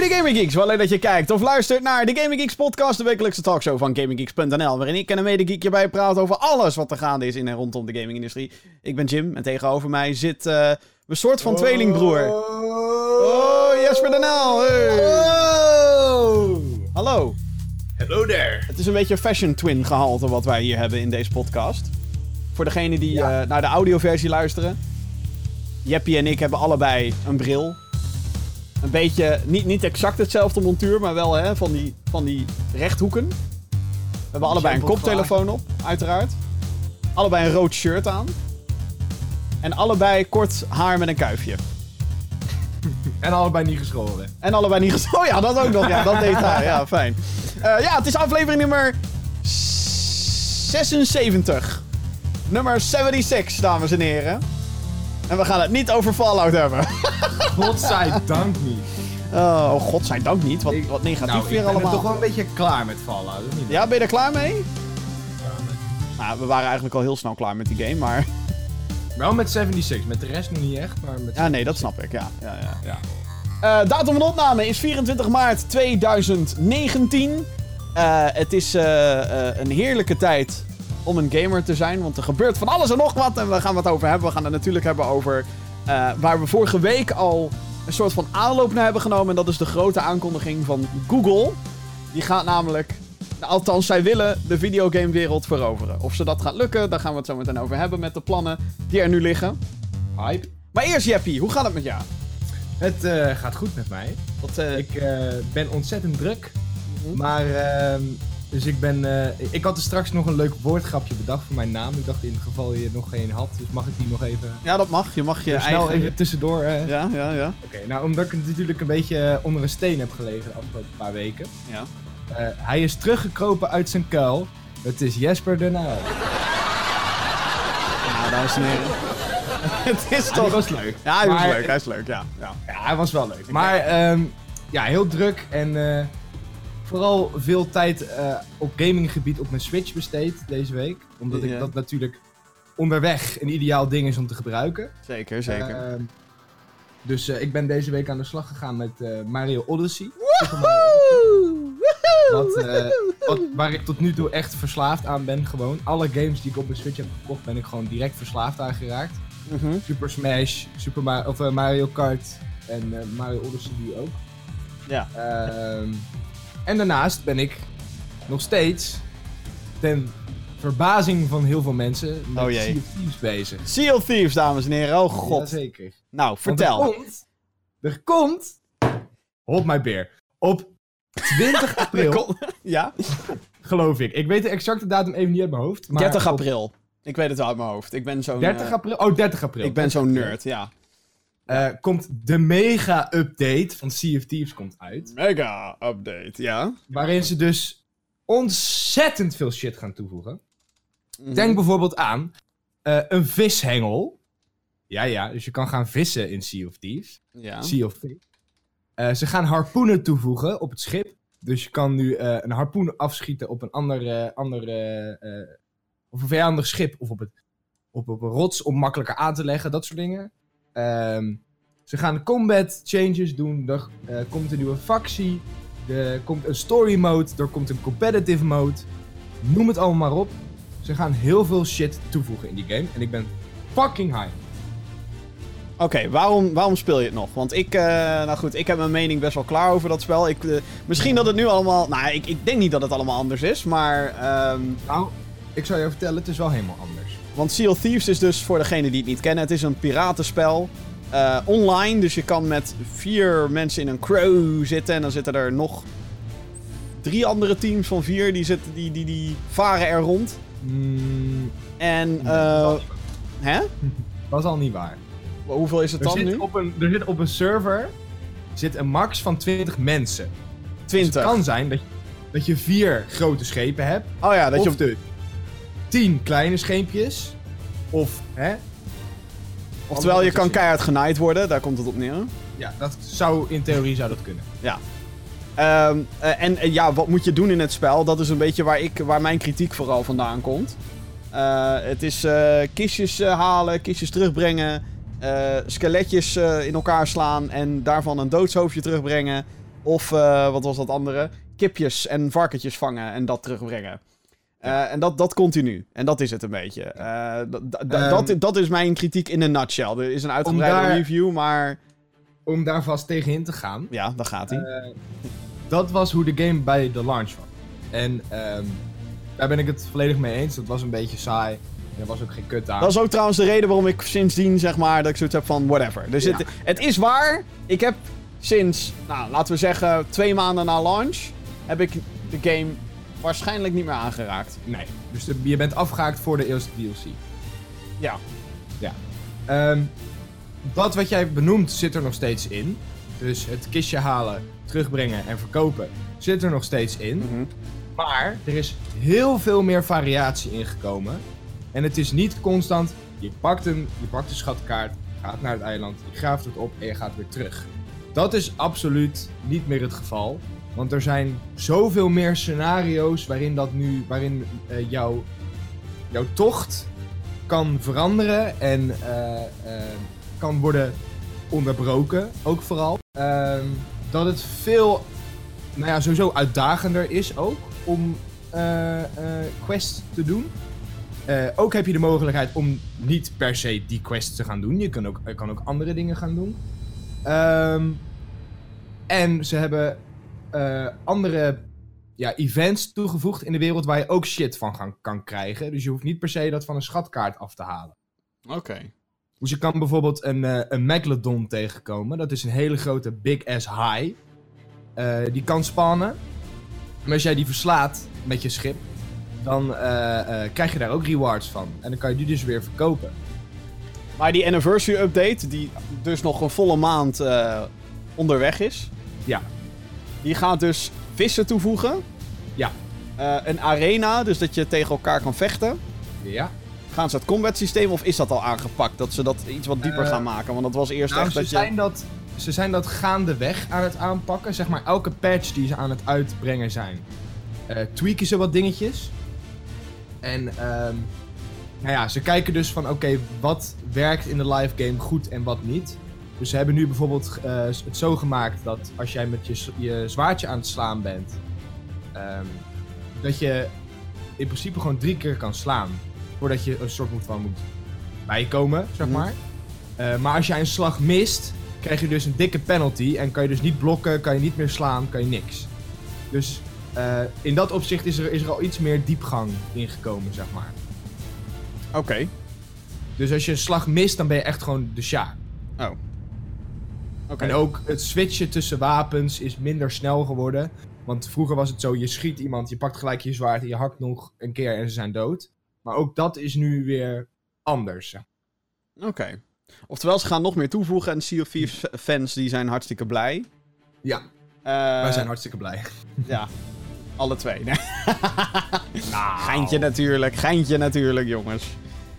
mede Gaming Geeks. Wel leuk dat je kijkt of luistert naar de Gaming Geeks podcast, de wekelijkse talkshow van GamingGeeks.nl, waarin ik en een mede geek hierbij praat over alles wat er gaande is in en rondom de gamingindustrie. Ik ben Jim en tegenover mij zit uh, een soort van tweelingbroer. Oh, Jesper de Nel. Hey. Oh. Hallo. Hello there. Het is een beetje fashion twin gehalte wat wij hier hebben in deze podcast. Voor degenen die Ja. uh, naar de audioversie luisteren. Jeppie en ik hebben allebei een bril. Een beetje, niet, niet exact hetzelfde montuur, maar wel hè, van, die, van die rechthoeken. We hebben allebei een koptelefoon op, uiteraard. Allebei een rood shirt aan. En allebei kort haar met een kuifje. En allebei niet geschoren. En allebei niet ges- Oh ja, dat ook nog. Ja, dat deed hij. Ja, fijn. Eh, ja, het is aflevering nummer 76. Nummer 76, dames en heren. En we gaan het niet over Fallout hebben. Godzijdank niet. Oh, oh godzijdank niet. Wat, Ik- wat negatief Nou, ik weer ben er allemaal. toch wel een beetje klaar met Fallout, niet? Ja, ben je er klaar mee? Nou, we waren eigenlijk al heel snel klaar met die game, maar... Wel met 76, met de rest nog niet echt, maar met... Ja, nee, dat snap ik, ja. ja, ja. Ja. Eh, datum van opname is 24 maart 2019. Eh, het is eh, een heerlijke tijd om een gamer te zijn, want er gebeurt van alles en nog wat. En we gaan het over hebben. We gaan het natuurlijk hebben over eh, waar we vorige week al een soort van aanloop naar hebben genomen. En dat is de grote aankondiging van Google. Die gaat namelijk, nou, althans zij willen, de videogamewereld veroveren. Of ze dat gaat lukken, daar gaan we het zo meteen over hebben met de plannen die er nu liggen. Hype. Maar eerst Jeppie, hoe gaat het met jou? Het eh, gaat goed met mij. Wat, eh, Ik ben ontzettend druk. Mhm. Maar, ehm, dus ik ben... eh, ik had er straks nog een leuk woordgrapje bedacht voor mijn naam. Ik dacht in het geval je nog geen had, dus mag ik die nog even... Ja, dat mag. Je mag je snel eigen... even tussendoor... eh. Ja, ja, ja. Oké, nou omdat ik natuurlijk een beetje eh, onder een steen heb gelegen de afgelopen paar weken. ja. Hij is teruggekropen uit zijn kuil. Het is Jesper de Nijl. Ja, dames en heren. het is toch... die was leuk. Ja, hij Maar- leuk. Hij is leuk, ja. ja. Ja, hij was wel leuk. Maar ehm, ja, heel druk en vooral veel tijd eh, op gaminggebied op mijn Switch besteed deze week. Omdat Ja. ik dat natuurlijk onderweg een ideaal ding is om te gebruiken. Zeker, zeker. Ehm, dus eh, ik ben deze week aan de slag gegaan met eh, Mario Odyssey. Wat, eh, wat, waar ik tot nu toe echt verslaafd aan ben gewoon. Alle games die ik op mijn Switch heb gekocht ben ik gewoon direct verslaafd aan geraakt. Mhm. Super Smash, Super Mario, of, Mario Kart en eh, Mario Odyssey nu ook. Ja. Ehm, en daarnaast ben ik nog steeds, ten verbazing van heel veel mensen, met Oh jee. Sea of Thieves bezig. Sea of Thieves, dames en heren. Oh god. Jazeker. Nou, Want vertel. Er komt, er komt, hop my beer, op 20 april, ja? geloof ik. Ik weet de exacte datum even niet uit mijn hoofd. Maar 30 op april. Ik weet het wel uit mijn hoofd. Ik ben zo'n... 30 eh, april? Oh, 30 april. Ik ben zo'n nerd, ja. Eh, komt de mega-update van Sea of Thieves komt uit. Mega update, ja. Waarin ze dus ontzettend veel shit gaan toevoegen. Mhm. Denk bijvoorbeeld aan eh, een vishengel. Ja, ja, dus je kan gaan vissen in Sea of Thieves. Ja. Sea of Thieves. Eh, ze gaan harpoenen toevoegen op het schip. Dus je kan nu een harpoen afschieten op een ander, ander, eh, of een vijandig schip. Of op, het, op, op een rots om makkelijker aan te leggen. Dat soort dingen. Ehm, ze gaan combat changes doen. Er eh, komt een nieuwe factie. Er komt een story mode. Er komt een competitive mode. Noem het allemaal maar op. Ze gaan heel veel shit toevoegen in die game. En ik ben fucking high. Oké, waarom, waarom speel je het nog? Want ik, eh, nou goed, ik heb mijn mening best wel klaar over dat spel. Ik, eh, misschien dat het nu allemaal, nou, ik, ik denk niet dat het allemaal anders is, maar, ehm, Nou, ik zou je vertellen, het is wel helemaal anders. Want Sea of Thieves is dus voor degenen die het niet kennen, het is een piratenspel. eh, online, dus je kan met vier mensen in een crew zitten en dan zitten er nog drie andere teams van vier, die, zitten, die, die, die varen er rond. Mm, En, dat eh, hè? dat is al niet waar. Hoeveel is het Er dan zit, nu? op een, er zit op een server zit een max van 20 mensen. Dus 20. het kan zijn dat je, dat je vier grote schepen hebt. Oh ja, dat je op de 10 kleine scheepjes. Of, hè? Oftewel, je kan keihard genaaid worden, daar komt het op neer. Ja, dat zou, in theorie zou dat kunnen. Ehm, eh, en eh, ja, wat moet je doen in het spel? Dat is een beetje waar, ik, waar mijn kritiek vooral vandaan komt. Eh, het is kistjes halen, kistjes terugbrengen, skeletjes in elkaar slaan en daarvan een doodshoofdje terugbrengen. Of, wat was dat andere? Kipjes en varkentjes vangen en dat terugbrengen. Eh, en dat, dat continu. En dat is het een beetje. Eh, Ehm, dat, dat is mijn kritiek in een nutshell. Er is een uitgebreide daar- review, maar Om daar vast tegenin te gaan. ja, daar gaat hij. Eh, dat was hoe de game bij de launch was. En ehm, daar ben ik het volledig mee eens. Dat was een beetje saai. En er was ook geen kut aan. Dat is ook trouwens de reden waarom ik sindsdien, zeg maar, dat ik zoiets heb van whatever. Dus Ja. het, het is waar. Ik heb sinds, nou, laten we zeggen, twee maanden na launch, heb ik de game waarschijnlijk niet meer aangeraakt. Nee. Dus de- je bent afgehaakt voor de eerste DLC. Ja. Ehm, dat wat jij benoemt zit er nog steeds in. Dus het kistje halen, terugbrengen en verkopen zit er nog steeds in. Mhm. Maar er is heel veel meer variatie ingekomen. En het is niet constant, je pakt, een, je pakt een schatkaart, gaat naar het eiland, je graaft het op en je gaat weer terug. Dat is absoluut niet meer het geval. Want er zijn zoveel meer scenario's waarin, dat nu, waarin eh, jouw, jouw tocht kan veranderen en eh, eh, kan worden onderbroken, ook vooral. Ehm, dat het veel, nou ja, sowieso uitdagender is ook om quests te doen. Ook heb je de mogelijkheid om niet per se die quest te gaan doen. Je kan ook, kan ook andere dingen gaan doen. Ehm, en ze hebben eh, andere ja, events toegevoegd in de wereld waar je ook shit van gaan, kan krijgen. Dus je hoeft niet per se dat van een schatkaart af te halen. Oké. Dus je kan bijvoorbeeld een, eh, een Megalodon tegenkomen. Dat is een hele grote Big Ass High. Eh, die kan spannen. Maar als jij die verslaat met je schip, dan eh, eh, krijg je daar ook rewards van. En dan kan je die dus weer verkopen. Maar die anniversary update, die dus nog een volle maand eh, onderweg is, Ja. Die gaat dus vissen toevoegen. Ja. Eh, een arena, dus dat je tegen elkaar kan vechten. Ja. Gaan ze het combat systeem of is dat al aangepakt? Dat ze dat iets wat dieper Eh, gaan maken? Want dat was eerst Nou, echt ze dat je... zijn dat, ze zijn dat gaandeweg aan het aanpakken. Zeg maar, elke patch die ze aan het uitbrengen zijn, eh, tweaken ze wat dingetjes. En ehm, nou ja, ze kijken dus van, oké, wat werkt in de live game goed en wat niet. Dus ze hebben nu bijvoorbeeld eh, het zo gemaakt dat als jij met je, je zwaardje aan het slaan bent, ehm, dat je in principe gewoon drie keer kan slaan. Voordat je een soort moet van moet bijkomen, zeg Mhm. maar. Eh, maar als jij een slag mist, krijg je dus een dikke penalty. En kan je dus niet blokken, kan je niet meer slaan, kan je niks. Dus eh, in dat opzicht is er, is er al iets meer diepgang ingekomen, zeg maar. Oké. Dus als je een slag mist, dan ben je echt gewoon de sjaak. Oh. En ook het switchen tussen wapens is minder snel geworden. Want vroeger was het zo, je schiet iemand, je pakt gelijk je zwaard en je hakt nog een keer en ze zijn dood. Maar ook dat is nu weer anders. Oké. Oftewel, ze gaan nog meer toevoegen en Sea of Thieves fans die zijn hartstikke blij. Ja, Eh, wij zijn hartstikke blij. Ja, alle twee. Nee. Geintje natuurlijk, geintje natuurlijk, jongens.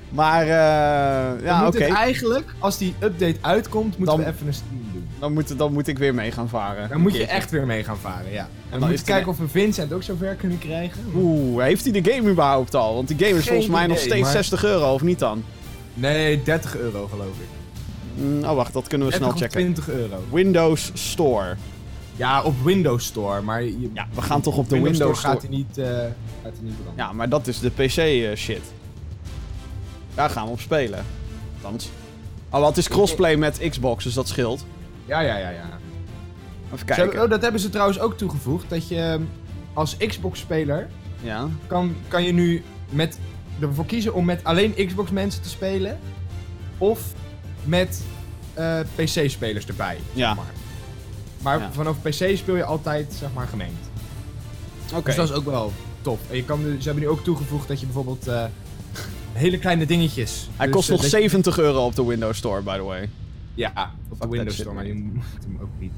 Maar, eh, ja, oké. het eigenlijk, als die update uitkomt, moeten Dan- we even een. Dan, moet, dan moet ik weer mee gaan varen. Dan moet je echt weer mee gaan varen, ja. En dan dan is moet het je kijken of we Vincent ook zover kunnen krijgen. Oeh, heeft hij de game überhaupt al? Want die game is Geen volgens mij nog steeds maar- 60 euro, of niet dan? Nee, 30 euro geloof ik. Mm, oh, wacht, dat kunnen we 30 snel checken. 20 euro. Windows Store. Ja, op Windows Store, maar je, Ja, we gaan toch op de Windows, Windows Store Store. gaat hij niet, eh gaat hij niet branden. Ja, maar dat is de PC eh, shit. Daar gaan we op spelen. Althans. Oh, het is crossplay met Xbox, dus dat scheelt. Ja, ja, ja, ja. Even kijken. hebben- oh, dat hebben ze trouwens ook toegevoegd. Dat je ehm, als Xbox-speler Ja. kan, kan je nu met, ervoor kiezen om met alleen Xbox-mensen te spelen. Of met eh, PC-spelers erbij. Ja. Zeg maar maar Ja. vanaf PC speel je altijd zeg maar gemengd. Oké. Dus dat is ook wel tof. En je kan, nu- ze hebben nu ook toegevoegd dat je bijvoorbeeld eh, hele kleine dingetjes. Hij Dus, kost eh, nog dat je- 70 euro op de Windows Store, by the way. Ja, op de Windows Store, maar die moet hem ook niet.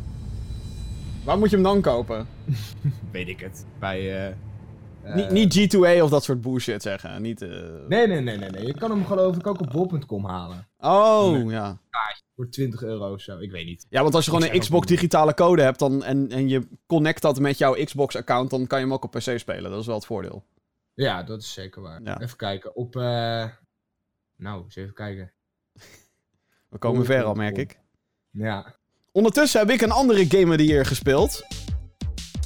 Waar moet je hem dan kopen? Weet ik het. Bij. eh, eh, niet, niet G2A of dat soort bullshit zeggen. Niet, eh, Nee, nee, nee, nee, nee. Je kan hem geloof ik ook op bol.com halen. Oh, Nee. ja. Voor 20 euro of zo. Ik weet niet. Ja, want als je gewoon een Xbox digitale code hebt dan, en, en je connect dat met jouw Xbox-account, dan kan je hem ook op PC spelen. Dat is wel het voordeel. Ja, dat is zeker waar. Ja. Even kijken. Op. eh Nou, eens even kijken. We komen ver al, merk ik. Ja. Ondertussen heb ik een andere Game of the Year gespeeld.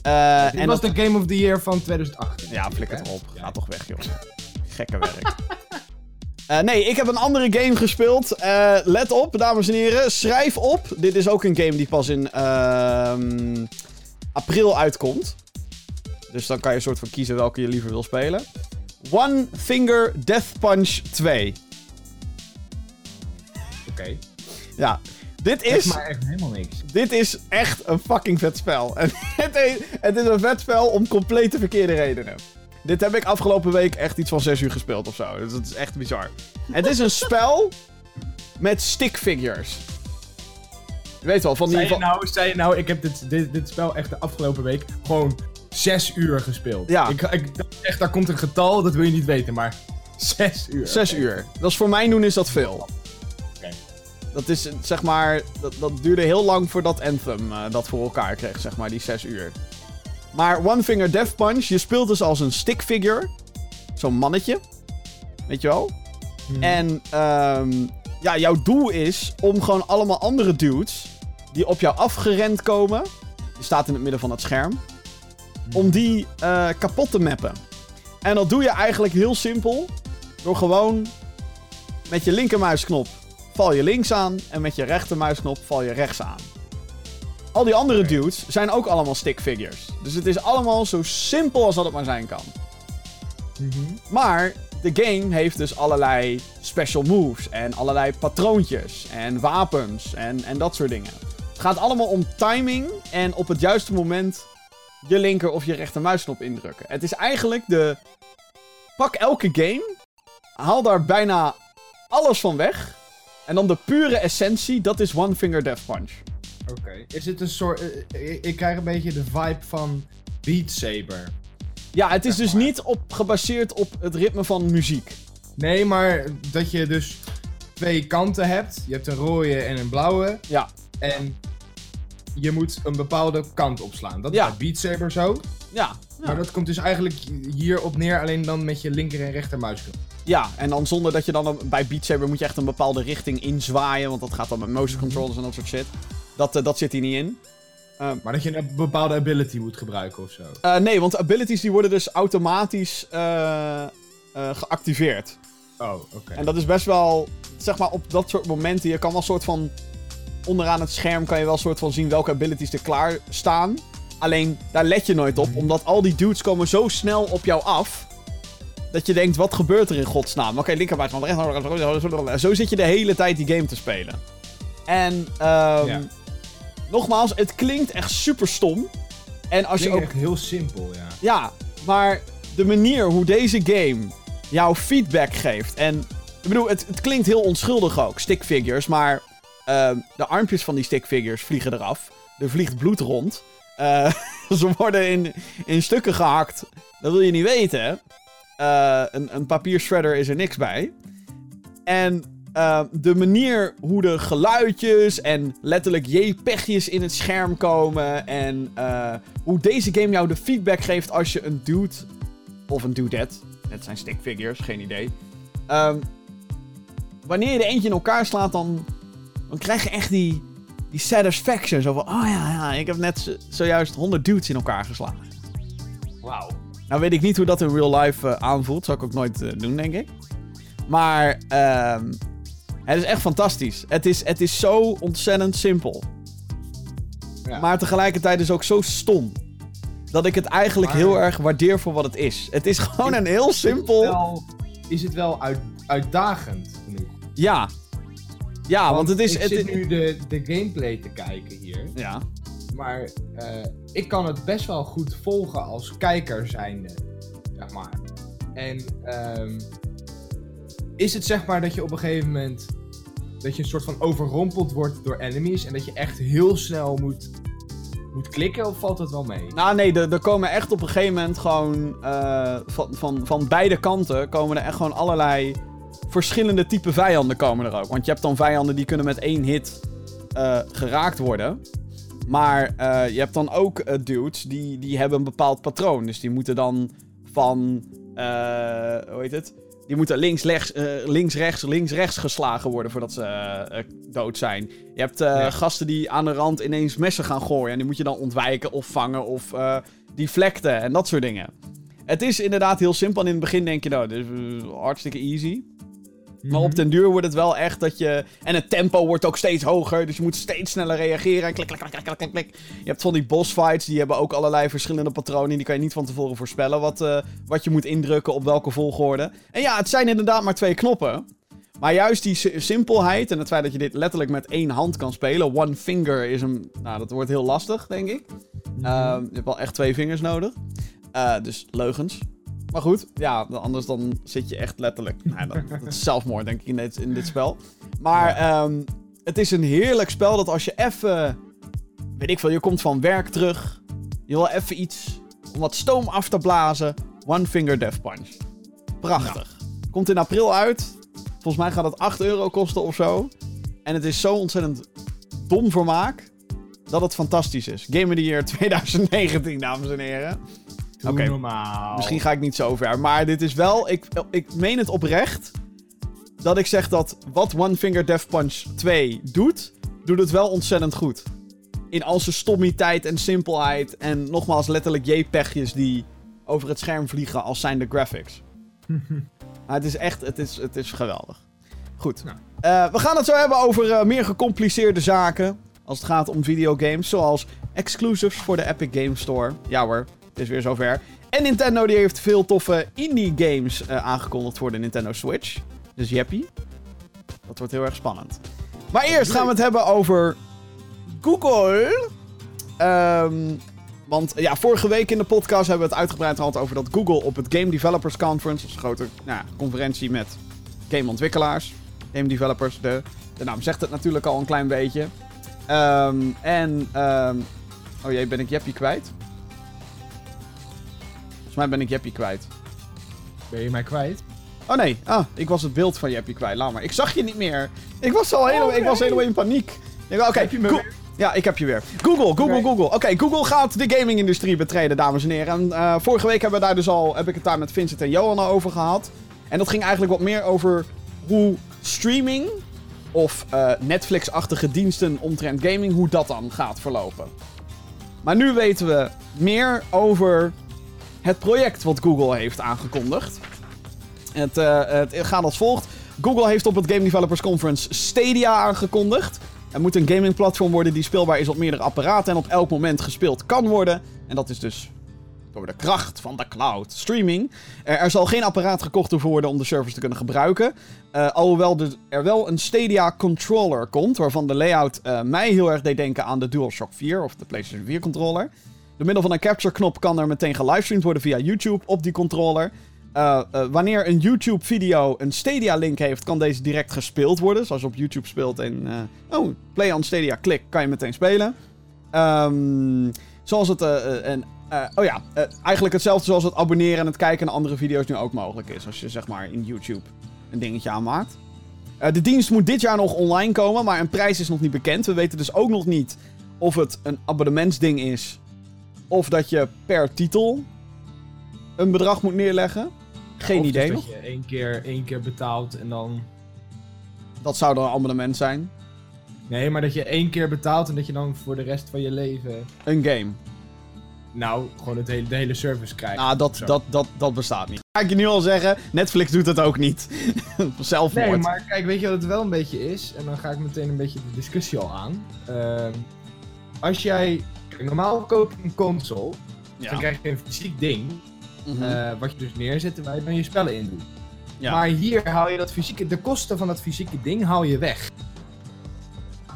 Eh, Dit en was dat- de Game of the Year van 2018. Ja, flikker het op. Ja. Ga toch weg, joh. Gekke werk. Eh, nee, ik heb een andere game gespeeld. Eh, let op, dames en heren. Schrijf op. Dit is ook een game die pas in ehm, april uitkomt. Dus dan kan je een soort van kiezen welke je liever wil spelen. One Finger Death Punch 2. Ja, dit is, maar echt helemaal niks. dit is echt een fucking vet spel. En het is, het is een vet spel om complete verkeerde redenen. Dit heb ik afgelopen week echt iets van 6 uur gespeeld of zo. Dus dat is echt bizar. Het is een spel met stick figures. Je weet wel, van die... Zei je nou, zei je nou, ik heb dit, dit, dit spel echt de afgelopen week gewoon zes uur gespeeld. Ja. Ik, ik dacht echt, daar komt een getal, dat wil je niet weten, maar zes uur. 6 uur. Dat is voor mijn doen is dat veel. Dat is, zeg maar... Dat, dat duurde heel lang voordat Anthem eh, dat voor elkaar kreeg, zeg maar, die 6 uur. Maar One Finger Death Punch, je speelt dus als een stick figure. Zo'n mannetje. Weet je wel? Hmm. En ehm, ja, jouw doel is om gewoon allemaal andere dudes die op jou afgerend komen. Je staat in het midden van het scherm. Om die eh, kapot te mappen. En dat doe je eigenlijk heel simpel. Door gewoon met je linkermuisknop val je links aan. En met je rechtermuisknop val je rechts aan. Al die andere dudes zijn ook allemaal stick figures. Dus het is allemaal zo simpel als dat het maar zijn kan. Mhm. Maar de game heeft dus allerlei special moves en allerlei patroontjes en wapens en, en dat soort dingen. Het gaat allemaal om timing en op het juiste moment je linker of je rechter muisknop indrukken. Het is eigenlijk de... Pak elke game, haal daar bijna alles van weg. En dan de pure essentie, dat is One Finger Death Punch. Oké. Is het een soort... eh, ik, ik krijg een beetje de vibe van Beat Saber. Ja, het is dus niet op, gebaseerd op het ritme van muziek. Nee, maar dat je dus twee kanten hebt. Je hebt een rode en een blauwe. Ja, En je moet een bepaalde kant opslaan. Dat is Ja. bij Beat Saber zo. ja. ja. Maar dat komt dus eigenlijk hierop neer, alleen dan met je linker en rechter muisknop. Ja, en dan zonder dat je dan een- bij Beat Saber moet je echt een bepaalde richting inzwaaien. Want dat gaat dan met motion controllers en dat soort shit. Dat, eh, dat zit hier niet in. Maar dat je een bepaalde ability moet gebruiken of zo. Eh, nee, want abilities die worden dus automatisch eh, geactiveerd. Oh, oké. En dat is best wel, zeg maar, op dat soort momenten. Je kan wel een soort van. Onderaan het scherm kan je wel een soort van zien welke abilities er klaar staan. Alleen daar let je nooit op, omdat al die dudes komen zo snel op jou af. Dat je denkt, wat gebeurt er in godsnaam? Oké, linkerbuik van rechter. Zo zit je de hele tijd die game te spelen. En ehm, Ja. nogmaals, het klinkt echt super stom. En als je ook echt heel simpel, ja. ja, maar de manier hoe deze game jou feedback geeft. En ik bedoel, het, het klinkt heel onschuldig ook, stickfigures. Maar ehm, de armpjes van die stickfigures vliegen eraf. Er vliegt bloed rond. Eh, ze worden in, in stukken gehakt. Dat wil je niet weten. Eh, een, een papiershredder is er niks bij. En eh, de manier hoe de geluidjes en letterlijk JPEG'jes in het scherm komen. En eh, hoe deze game jou de feedback geeft als je een dude of een dudette. Het zijn stickfigures, geen idee. Ehm, wanneer je er eentje in elkaar slaat, dan, dan krijg je echt die, die satisfaction. Zo van, oh ja, ja, ik heb net zo- zojuist 100 dudes in elkaar geslagen. Wauw. Nou weet ik niet hoe dat in real life eh, aanvoelt. Zou ik ook nooit eh, doen, denk ik. Maar ehm, het is echt fantastisch. Het is, het is zo ontzettend simpel. Ja. Maar tegelijkertijd is ook zo stom. Dat ik het eigenlijk Maar- heel erg waardeer voor wat het is. Het is gewoon een heel simpel... Wel, is het wel uit, uitdagend genoeg? Ja. Ja, want, het is... Ik Het, zit nu de, de gameplay te kijken hier. Ja. Maar eh, ik kan het best wel goed volgen als kijker zijnde. Zeg maar. En ehm, is het zeg maar dat je op een gegeven moment... Dat je een soort van overrompeld wordt door enemies. En dat je echt heel snel moet, moet klikken. Of valt dat wel mee? Nou nee, er, er komen echt op een gegeven moment gewoon... eh, van, van, van beide kanten komen er echt gewoon allerlei... Verschillende type vijanden komen er ook. Want je hebt dan vijanden die kunnen met één hit eh, geraakt worden. Maar eh, je hebt dan ook eh, dudes die, die hebben een bepaald patroon. Dus die moeten dan van... hoe heet het? Die moeten links, rechts, links, rechts, links, rechts geslagen worden voordat ze dood zijn. Je hebt gasten die aan de rand ineens messen gaan gooien. En die moet je dan ontwijken of vangen of deflecten en dat soort dingen. Het is inderdaad heel simpel. En in het begin denk je, nou, dit is hartstikke easy. Maar Mhm. op den duur wordt het wel echt dat je... En het tempo wordt ook steeds hoger. Dus je moet steeds sneller reageren. En klik, klik, klik, klik, klik, klik. Je hebt van die boss fights. Die hebben ook allerlei verschillende patronen. Die kan je niet van tevoren voorspellen. Wat, eh, wat je moet indrukken op welke volgorde. En ja, het zijn inderdaad maar twee knoppen. Maar juist die si- simpelheid. En het feit dat je dit letterlijk met één hand kan spelen. One finger is een... Nou, dat wordt heel lastig, denk ik. Mhm. Ehm, je hebt wel echt twee vingers nodig. Eh, dus leugens. Maar goed, ja, anders dan zit je echt letterlijk... Nou, dat, dat is zelfmoord, denk ik, in dit, in dit spel. Maar ehm, het is een heerlijk spel dat als je even... Weet ik veel, je komt van werk terug. Je wil even iets om wat stoom af te blazen. One Finger Death Punch. Prachtig. Komt in april uit. Volgens mij gaat het 8 euro kosten of zo. En het is zo ontzettend dom vermaak dat het fantastisch is. Game of the Year 2019, dames en heren. Doe oké. normaal. Misschien ga ik niet zo ver, maar dit is wel... Ik, ik meen het oprecht dat ik zeg dat wat One Finger Death Punch 2 doet, doet het wel ontzettend goed. In al zijn stommiteit en simpelheid en nogmaals letterlijk JPEG'jes die over het scherm vliegen als zijn de graphics. Maar het is echt, het is, het is geweldig. Goed. Nou. Eh, we gaan het zo hebben over eh, meer gecompliceerde zaken. Als het gaat om videogames. Zoals exclusives voor de Epic Game Store. Ja hoor, het is weer zover. En Nintendo die heeft veel toffe indie games eh, aangekondigd voor de Nintendo Switch. Dus jeppie. Dat wordt heel erg spannend. Maar eerst gaan we het hebben over Google. Ehm, want ja, vorige week in de podcast hebben we het uitgebreid gehad over dat Google op het Game Developers Conference, dat is een grote nou, ja, conferentie met gameontwikkelaars, game developers, de, de naam zegt het natuurlijk al een klein beetje. Ehm, en, ehm, oh jee, ben ik Jeppie kwijt? Volgens mij ben ik Jeppie kwijt. Ben je mij kwijt? Oh nee, ah, ik was het beeld van Jeppie kwijt. Laat maar. Ik zag je niet meer. Ik was al helemaal, Oh, ik was helemaal in paniek. Oké, ja, ik heb je weer. Google, Google. Google. Oké, Google gaat de gaming-industrie betreden, dames en heren. En, eh, vorige week hebben we daar dus al, heb ik het daar met Vincent en Johan al over gehad. En dat ging eigenlijk wat meer over hoe streaming of eh, Netflix-achtige diensten omtrent gaming, hoe dat dan gaat verlopen. Maar nu weten we meer over het project wat Google heeft aangekondigd. Het, eh, het gaat als volgt. Google heeft op het Game Developers Conference Stadia aangekondigd. Het moet een gamingplatform worden die speelbaar is op meerdere apparaten en op elk moment gespeeld kan worden. En dat is dus door de kracht van de cloud streaming. Er, zal geen apparaat gekocht hoeven worden om de service te kunnen gebruiken. Eh, alhoewel er, wel een Stadia controller komt, waarvan de layout eh, mij heel erg deed denken aan de DualShock 4 of de PlayStation 4 controller. Door middel van een capture knop kan er meteen gelivestreamd worden via YouTube op die controller. Eh, eh, wanneer een YouTube-video een Stadia-link heeft, kan deze direct gespeeld worden. Zoals op YouTube speelt en... eh, oh, play on Stadia, klik, kan je meteen spelen. Ehm, zoals het... en, oh ja, eigenlijk hetzelfde zoals het abonneren en het kijken naar andere video's nu ook mogelijk is. Als je zeg maar in YouTube een dingetje aanmaakt. De dienst moet dit jaar nog online komen, maar een prijs is nog niet bekend. We weten dus ook nog niet of het een abonnementsding is... of dat je per titel een bedrag moet neerleggen. Geen Of dus idee dat nog. je één keer, één keer betaalt en dan... Dat zou dan een abonnement zijn. Nee, maar dat je één keer betaalt en dat je dan voor de rest van je leven... Een game. Nou, gewoon het hele, de hele service krijgt. Nou, dat, dat, dat, dat bestaat niet. Ga ik je nu al zeggen, Netflix doet het ook niet. Zelfmoord. Nee, maar kijk, weet je wat het wel een beetje is? En dan ga ik meteen een beetje de discussie al aan. Ehm, als jij... kijk, Normaal koop je een console, ja. dan krijg je een fysiek ding, Mhm. eh, wat je dus neerzet en waar je dan je spellen in doet. ja. Maar hier haal je dat fysieke, de kosten van dat fysieke ding haal je weg.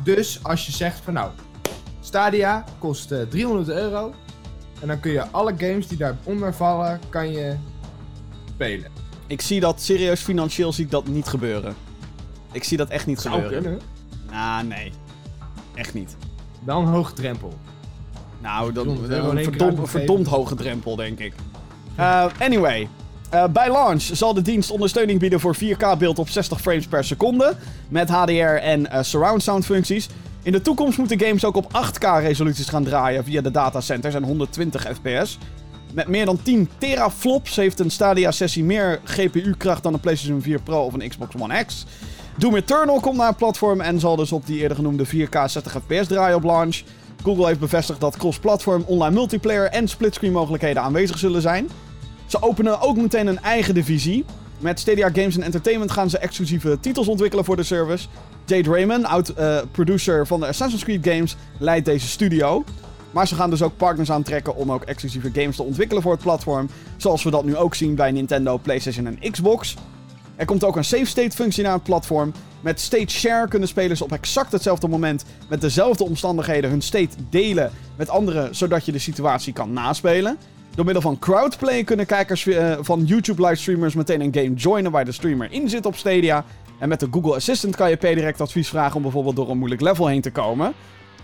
Dus als je zegt van nou, Stadia kost eh, 300 euro. En dan kun je alle games die daaronder vallen, kan je spelen. Ik zie dat serieus financieel zie ik dat niet gebeuren. Ik zie dat echt niet Zou gebeuren. kunnen. Nou, nee. Echt niet. Dan een hoog drempel. Nou, dat, 300 euro in een één keer verdom- uitgegeven. verdomd hoge drempel, denk ik. Eh, anyway. Eh, bij launch zal de dienst ondersteuning bieden voor 4K-beeld op 60 frames per seconde. Met HDR en eh, surround sound functies. In de toekomst moeten games ook op 8K resoluties gaan draaien via de datacenters en 120 fps. Met meer dan 10 teraflops heeft een Stadia-sessie meer GPU-kracht dan een PlayStation 4 Pro of een Xbox One X. Doom Eternal komt naar het platform en zal dus op die eerder genoemde 4K 60 fps draaien op launch. Google heeft bevestigd dat cross-platform online multiplayer en splitscreen mogelijkheden aanwezig zullen zijn. Ze openen ook meteen een eigen divisie. Met Stadia Games Entertainment gaan ze exclusieve titels ontwikkelen voor de service. Jade Raymond, oud-producer van de Assassin's Creed games, leidt deze studio. Maar ze gaan dus ook partners aantrekken om ook exclusieve games te ontwikkelen voor het platform. Zoals we dat nu ook zien bij Nintendo, PlayStation en Xbox. Er komt ook een save state functie naar het platform. Met state share kunnen spelers op exact hetzelfde moment met dezelfde omstandigheden hun state delen met anderen, zodat je de situatie kan naspelen. Door middel van crowdplay kunnen kijkers uh, van YouTube livestreamers meteen een game joinen waar de streamer in zit op Stadia. En met de Google Assistant kan je direct advies vragen om bijvoorbeeld door een moeilijk level heen te komen.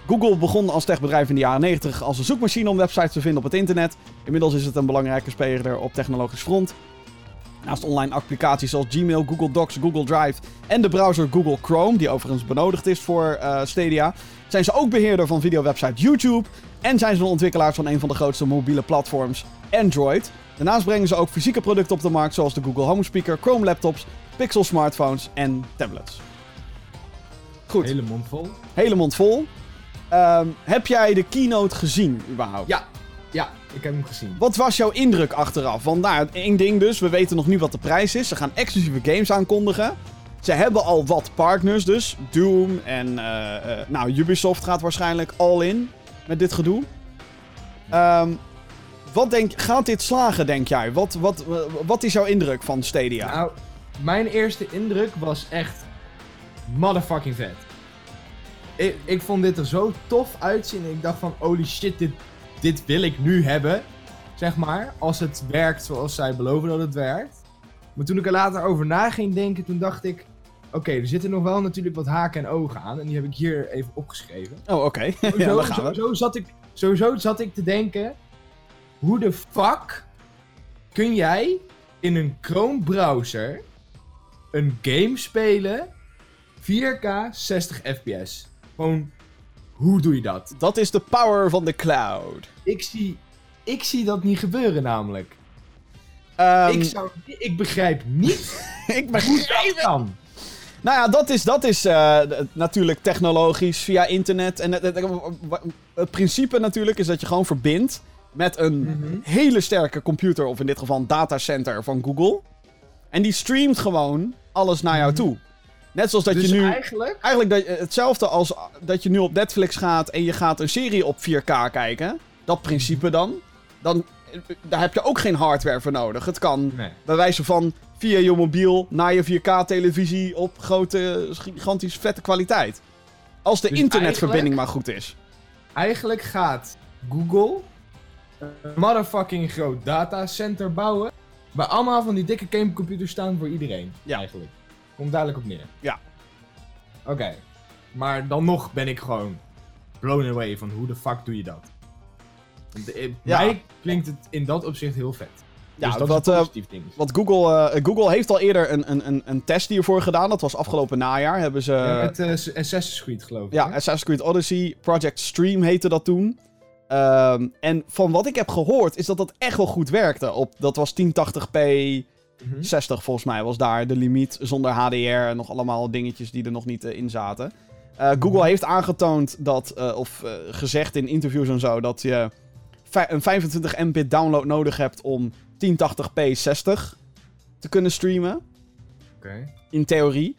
Google begon als techbedrijf in de jaren 90 als een zoekmachine om websites te vinden op het internet. Inmiddels is het een belangrijke speler op technologisch front. Naast online applicaties zoals Gmail, Google Docs, Google Drive en de browser Google Chrome, die overigens benodigd is voor uh, Stadia, zijn ze ook beheerder van videowebsite YouTube en zijn ze de ontwikkelaars van een van de grootste mobiele platforms, Android. Daarnaast brengen ze ook fysieke producten op de markt zoals de Google Home Speaker, Chrome laptops, Pixel smartphones en tablets. Goed. Hele mond vol. Hele mond vol. Um, heb jij de keynote gezien überhaupt? Ja, ja, ik heb hem gezien. Wat was jouw indruk achteraf? Want nou, één ding dus, we weten nog niet wat de prijs is. Ze gaan exclusieve games aankondigen. Ze hebben al wat partners dus. Doom en uh, uh, nou, Ubisoft gaat waarschijnlijk all in met dit gedoe. Um, wat denk, gaat dit slagen, denk jij? Wat, wat, wat is jouw indruk van Stadia? Nou, mijn eerste indruk was echt motherfucking vet. Ik, ik vond dit er zo tof uitzien. Ik dacht van, holy shit, dit, dit wil ik nu hebben. Zeg maar, als het werkt zoals zij beloven dat het werkt. Maar toen ik er later over na ging denken, toen dacht ik... Oké, er zitten nog wel natuurlijk wat haken en ogen aan. En die heb ik hier even opgeschreven. Oh, oké. Okay. ja, zo, zo, zo, zat ik, sowieso zat ik te denken... Hoe de fuck kun jij in een Chrome browser een game spelen 4K 60 fps? Gewoon, hoe doe je dat? Dat is de power van de cloud. Ik zie, ik zie dat niet gebeuren namelijk. Um, ik, zou, ik begrijp niet ik begrijp dat kan. Nou ja, dat is, dat is uh, natuurlijk technologisch via internet. En het, het, het, principe natuurlijk is dat je gewoon verbindt met een mm -hmm. hele sterke computer, of in dit geval een datacenter van Google. En die streamt gewoon alles naar jou toe. Net zoals dat dus je nu. Eigenlijk? Eigenlijk dat, hetzelfde als dat je nu op Netflix gaat en je gaat een serie op 4K kijken. Dat principe dan. Dan daar heb je ook geen hardware voor nodig. Het kan nee. bij wijze van via je mobiel naar je 4K-televisie op grote, gigantisch vette kwaliteit. Als de Dus internetverbinding maar goed is. Eigenlijk gaat Google een motherfucking groot datacenter bouwen. Waar allemaal van die dikke gamecomputers staan voor iedereen. Ja. Eigenlijk. Komt duidelijk op neer. Ja. Oké. Maar dan nog ben ik gewoon blown away van hoe de fuck doe je dat? Want, eh, Ja. Mij klinkt het in dat opzicht heel vet. Ja, dus dat wat, is eh, een positief ding. Want Google, eh, Google heeft al eerder een, een, een, een test hiervoor gedaan. Dat was afgelopen najaar. Hebben ze. Ja, met eh, Assassin's Creed geloof ik. Ja, hè? Assassin's Creed Odyssey, Project Stream heette dat toen. Ehm, en van wat ik heb gehoord, is dat dat echt wel goed werkte. Op, dat was 1080p, Mhm. 60 volgens mij was daar de limiet. Zonder HDR en nog allemaal dingetjes die er nog niet eh, in zaten. Eh, Google heeft aangetoond dat, eh, of gezegd in interviews en zo, dat je een 25 Mbit download nodig hebt om 1080p 60 te kunnen streamen. Oké. In theorie.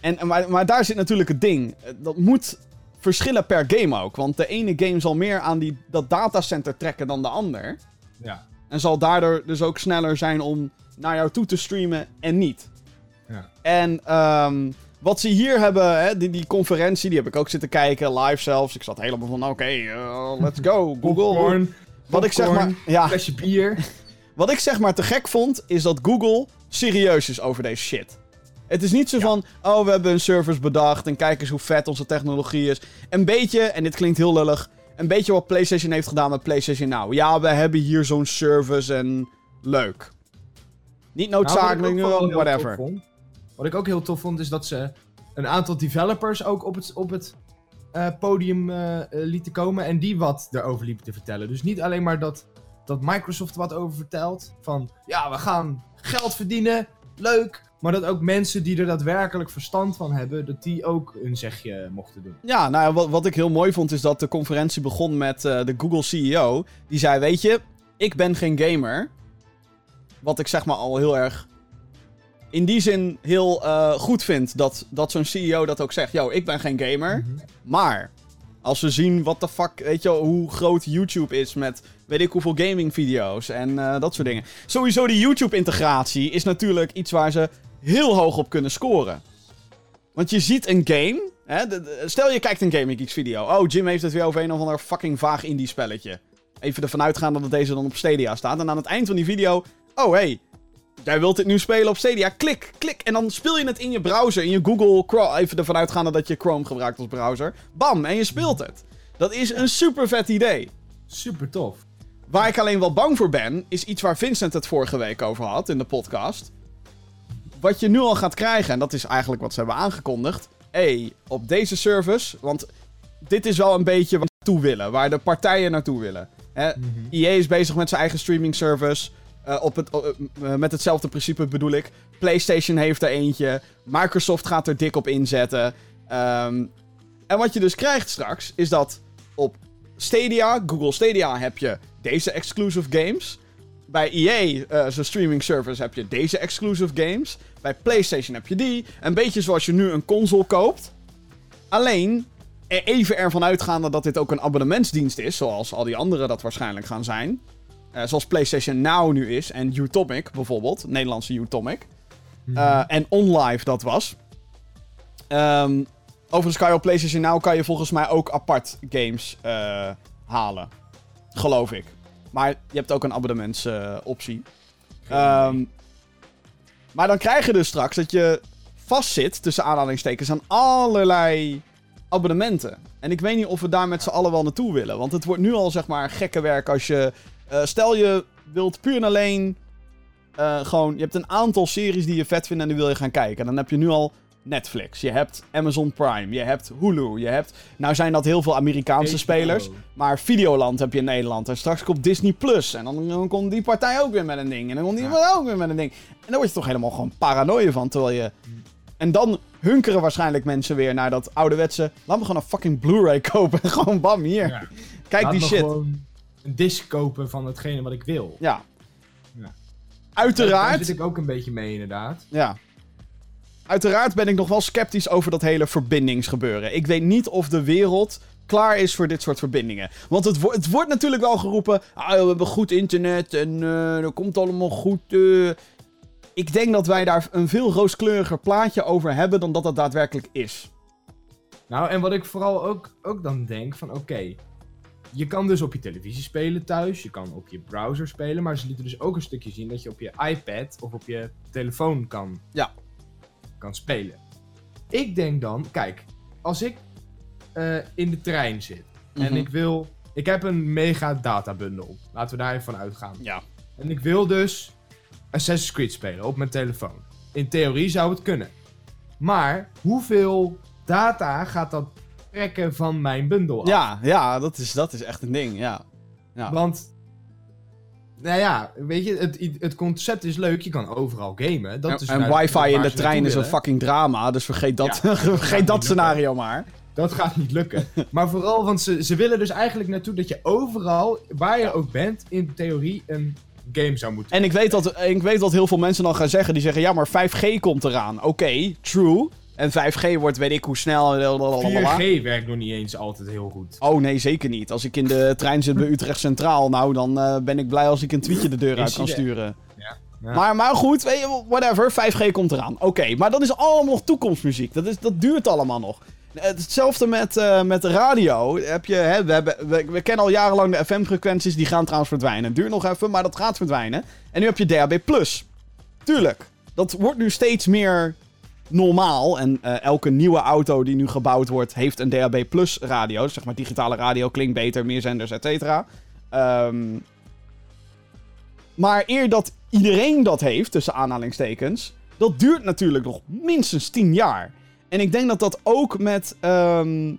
En, maar, maar daar zit natuurlijk het ding. Dat moet verschillen per game ook. Want de ene game zal meer aan die, dat datacenter trekken dan de ander. Ja. En zal daardoor dus ook sneller zijn om naar jou toe te streamen en niet. Ja. En ehm, wat ze hier hebben, hè, die, die conferentie, die heb ik ook zitten kijken, live zelfs. Ik zat helemaal van, oké, eh, let's go, Google. Popcorn, Wat ik zeg maar, ja, flesje bier. wat ik zeg maar te gek vond, is dat Google serieus is over deze shit. Het is niet zo van, oh, we hebben een service bedacht en kijk eens hoe vet onze technologie is. Een beetje, en dit klinkt heel lullig, een beetje wat PlayStation heeft gedaan met PlayStation Now. Ja, we hebben hier zo'n service en leuk. Niet Nou, noodzakelijk, heel whatever. vond- wat ik ook heel tof vond, is dat ze een aantal developers ook op het, op het eh, podium eh, eh, lieten komen. En die wat erover liepen te vertellen. Dus niet alleen maar dat, dat Microsoft wat over vertelt. Van ja, we gaan geld verdienen, leuk. Maar dat ook mensen die er daadwerkelijk verstand van hebben, dat die ook een zegje mochten doen. Ja, nou wat, wat ik heel mooi vond is dat de conferentie begon met eh, de Google CEO. Die zei, weet je, ik ben geen gamer. Wat ik zeg maar al heel erg in die zin heel eh, goed vind dat, dat zo'n CEO dat ook zegt. Yo, ik ben geen gamer. Maar als we zien wat de fuck, weet je wel, hoe groot YouTube is met weet ik hoeveel gaming video's en eh, dat soort dingen. Sowieso die YouTube integratie is natuurlijk iets waar ze heel hoog op kunnen scoren. Want je ziet een game. Hè, de- de- stel je kijkt een Gaming Geeks video. Oh, Jim heeft het weer over een of ander fucking vaag indie spelletje. Even ervan uitgaan dat deze dan op Stadia staat. En aan het eind van die video. Oh hey, jij wilt dit nu spelen op Stadia? Klik, klik. En dan speel je het in je browser. In je Google Chrome. Even ervan uitgaande dat je Chrome gebruikt als browser. Bam, en je speelt het. Dat is een super vet idee. Super tof. Waar ik alleen wel bang voor ben, is iets waar Vincent het vorige week over had in de podcast. Wat je nu al gaat krijgen, en dat is eigenlijk wat ze hebben aangekondigd. Hé, op deze service, want dit is wel een beetje waar we naartoe willen, waar de partijen naartoe willen. Hè, EA is bezig met zijn eigen streaming service. eh, op het, eh, met hetzelfde principe bedoel ik. PlayStation heeft er eentje. Microsoft gaat er dik op inzetten. Ehm, en wat je dus krijgt straks, is dat op Stadia, Google Stadia, heb je deze exclusive games. Bij EA, eh, zijn streaming service, heb je deze exclusive games. Bij PlayStation heb je die. Een beetje zoals je nu een console koopt. Alleen, even ervan uitgaande dat dit ook een abonnementsdienst is, zoals al die andere dat waarschijnlijk gaan zijn. Eh, zoals PlayStation Now nu is en Utomic bijvoorbeeld, Nederlandse Utomic. Eh, en OnLive dat was. Ehm, overigens kan je op PlayStation Now kan je volgens mij ook apart games eh, halen. Geloof ik. Maar je hebt ook een abonnementsoptie. Ehm maar dan krijg je dus straks dat je vastzit, tussen aanhalingstekens, aan allerlei abonnementen. En ik weet niet of we daar met z'n allen wel naartoe willen. Want het wordt nu al, zeg maar, gekke werk als je... eh, stel je wilt puur en alleen... eh, gewoon, je hebt een aantal series die je vet vindt en die wil je gaan kijken. En dan heb je nu al Netflix, je hebt Amazon Prime, je hebt Hulu, je hebt... Nou zijn dat heel veel Amerikaanse HBO. spelers. Maar Videoland heb je in Nederland. En straks komt Disney Plus. En dan, dan komt die partij ook weer met een ding. En dan komt die Ja. partij ook weer met een ding. En dan word je toch helemaal gewoon paranoia van. Terwijl je... En dan hunkeren waarschijnlijk mensen weer naar dat ouderwetse... Laat me gewoon een fucking Blu-ray kopen. En gewoon bam, hier. Ja. Kijk Laat die me shit. gewoon een disc kopen van hetgene wat ik wil. Ja. Ja. Daar Uiteraard... zit ik ook een beetje mee, inderdaad. Ja. Uiteraard ben ik nog wel sceptisch over dat hele verbindingsgebeuren. Ik weet niet of de wereld klaar is voor dit soort verbindingen. Want het, wo- het wordt natuurlijk wel geroepen... Ah, we hebben goed internet en eh dat komt allemaal goed. eh." Ik denk dat wij daar een veel rooskleuriger plaatje over hebben dan dat het daadwerkelijk is. Nou, en wat ik vooral ook, ook dan denk van oké, je kan dus op je televisie spelen thuis, je kan op je browser spelen, maar ze lieten dus ook een stukje zien dat je op je iPad of op je telefoon kan, Ja. Kan spelen. Ik denk dan, kijk, als ik eh, in de trein zit en Mhm. ik wil, ik heb een mega databundel, laten we daar even van uitgaan. Ja. En ik wil dus Assassin's Creed spelen op mijn telefoon. In theorie zou het kunnen. Maar hoeveel data gaat dat trekken van mijn bundel af? Ja, ja dat, is, dat is echt een ding, ja. ja. Want, nou ja, weet je, het, het concept is leuk. Je kan overal gamen. Dat is en nou wifi in de trein is een fucking drama, dus vergeet dat, Ja, dat vergeet dat scenario maar. Dat gaat niet lukken. maar vooral, want ze, ze willen dus eigenlijk naartoe dat je overal, waar je ook bent, in theorie een game zou moeten En ik weet, dat, ik weet wat heel veel mensen dan gaan zeggen. Die zeggen, ja, maar 5G komt eraan. Oké, true. En 5G wordt weet ik hoe snel. blablabla. 4G werkt nog niet eens altijd heel goed. Oh nee, zeker niet. Als ik in de trein zit bij Utrecht Centraal, nou, dan eh, ben ik blij als ik een tweetje de deur uit kan sturen. Ja. Ja. Maar, maar goed, weet je, whatever, 5G komt eraan. Oké, maar dat is allemaal nog toekomstmuziek. Dat, is, dat duurt allemaal nog. Hetzelfde met, eh, met de radio. Heb je, hè, we, hebben, we, we kennen al jarenlang de FM-frequenties, die gaan trouwens verdwijnen. Het duurt nog even, maar dat gaat verdwijnen. En nu heb je DAB+. Tuurlijk, dat wordt nu steeds meer normaal. En eh, elke nieuwe auto die nu gebouwd wordt, heeft een DAB Plus radio. Dus zeg maar digitale radio, klinkt beter, meer zenders, et cetera. Ehm, maar eer dat iedereen dat heeft, tussen aanhalingstekens, dat duurt natuurlijk nog minstens 10 jaar. En ik denk dat dat ook met, ehm,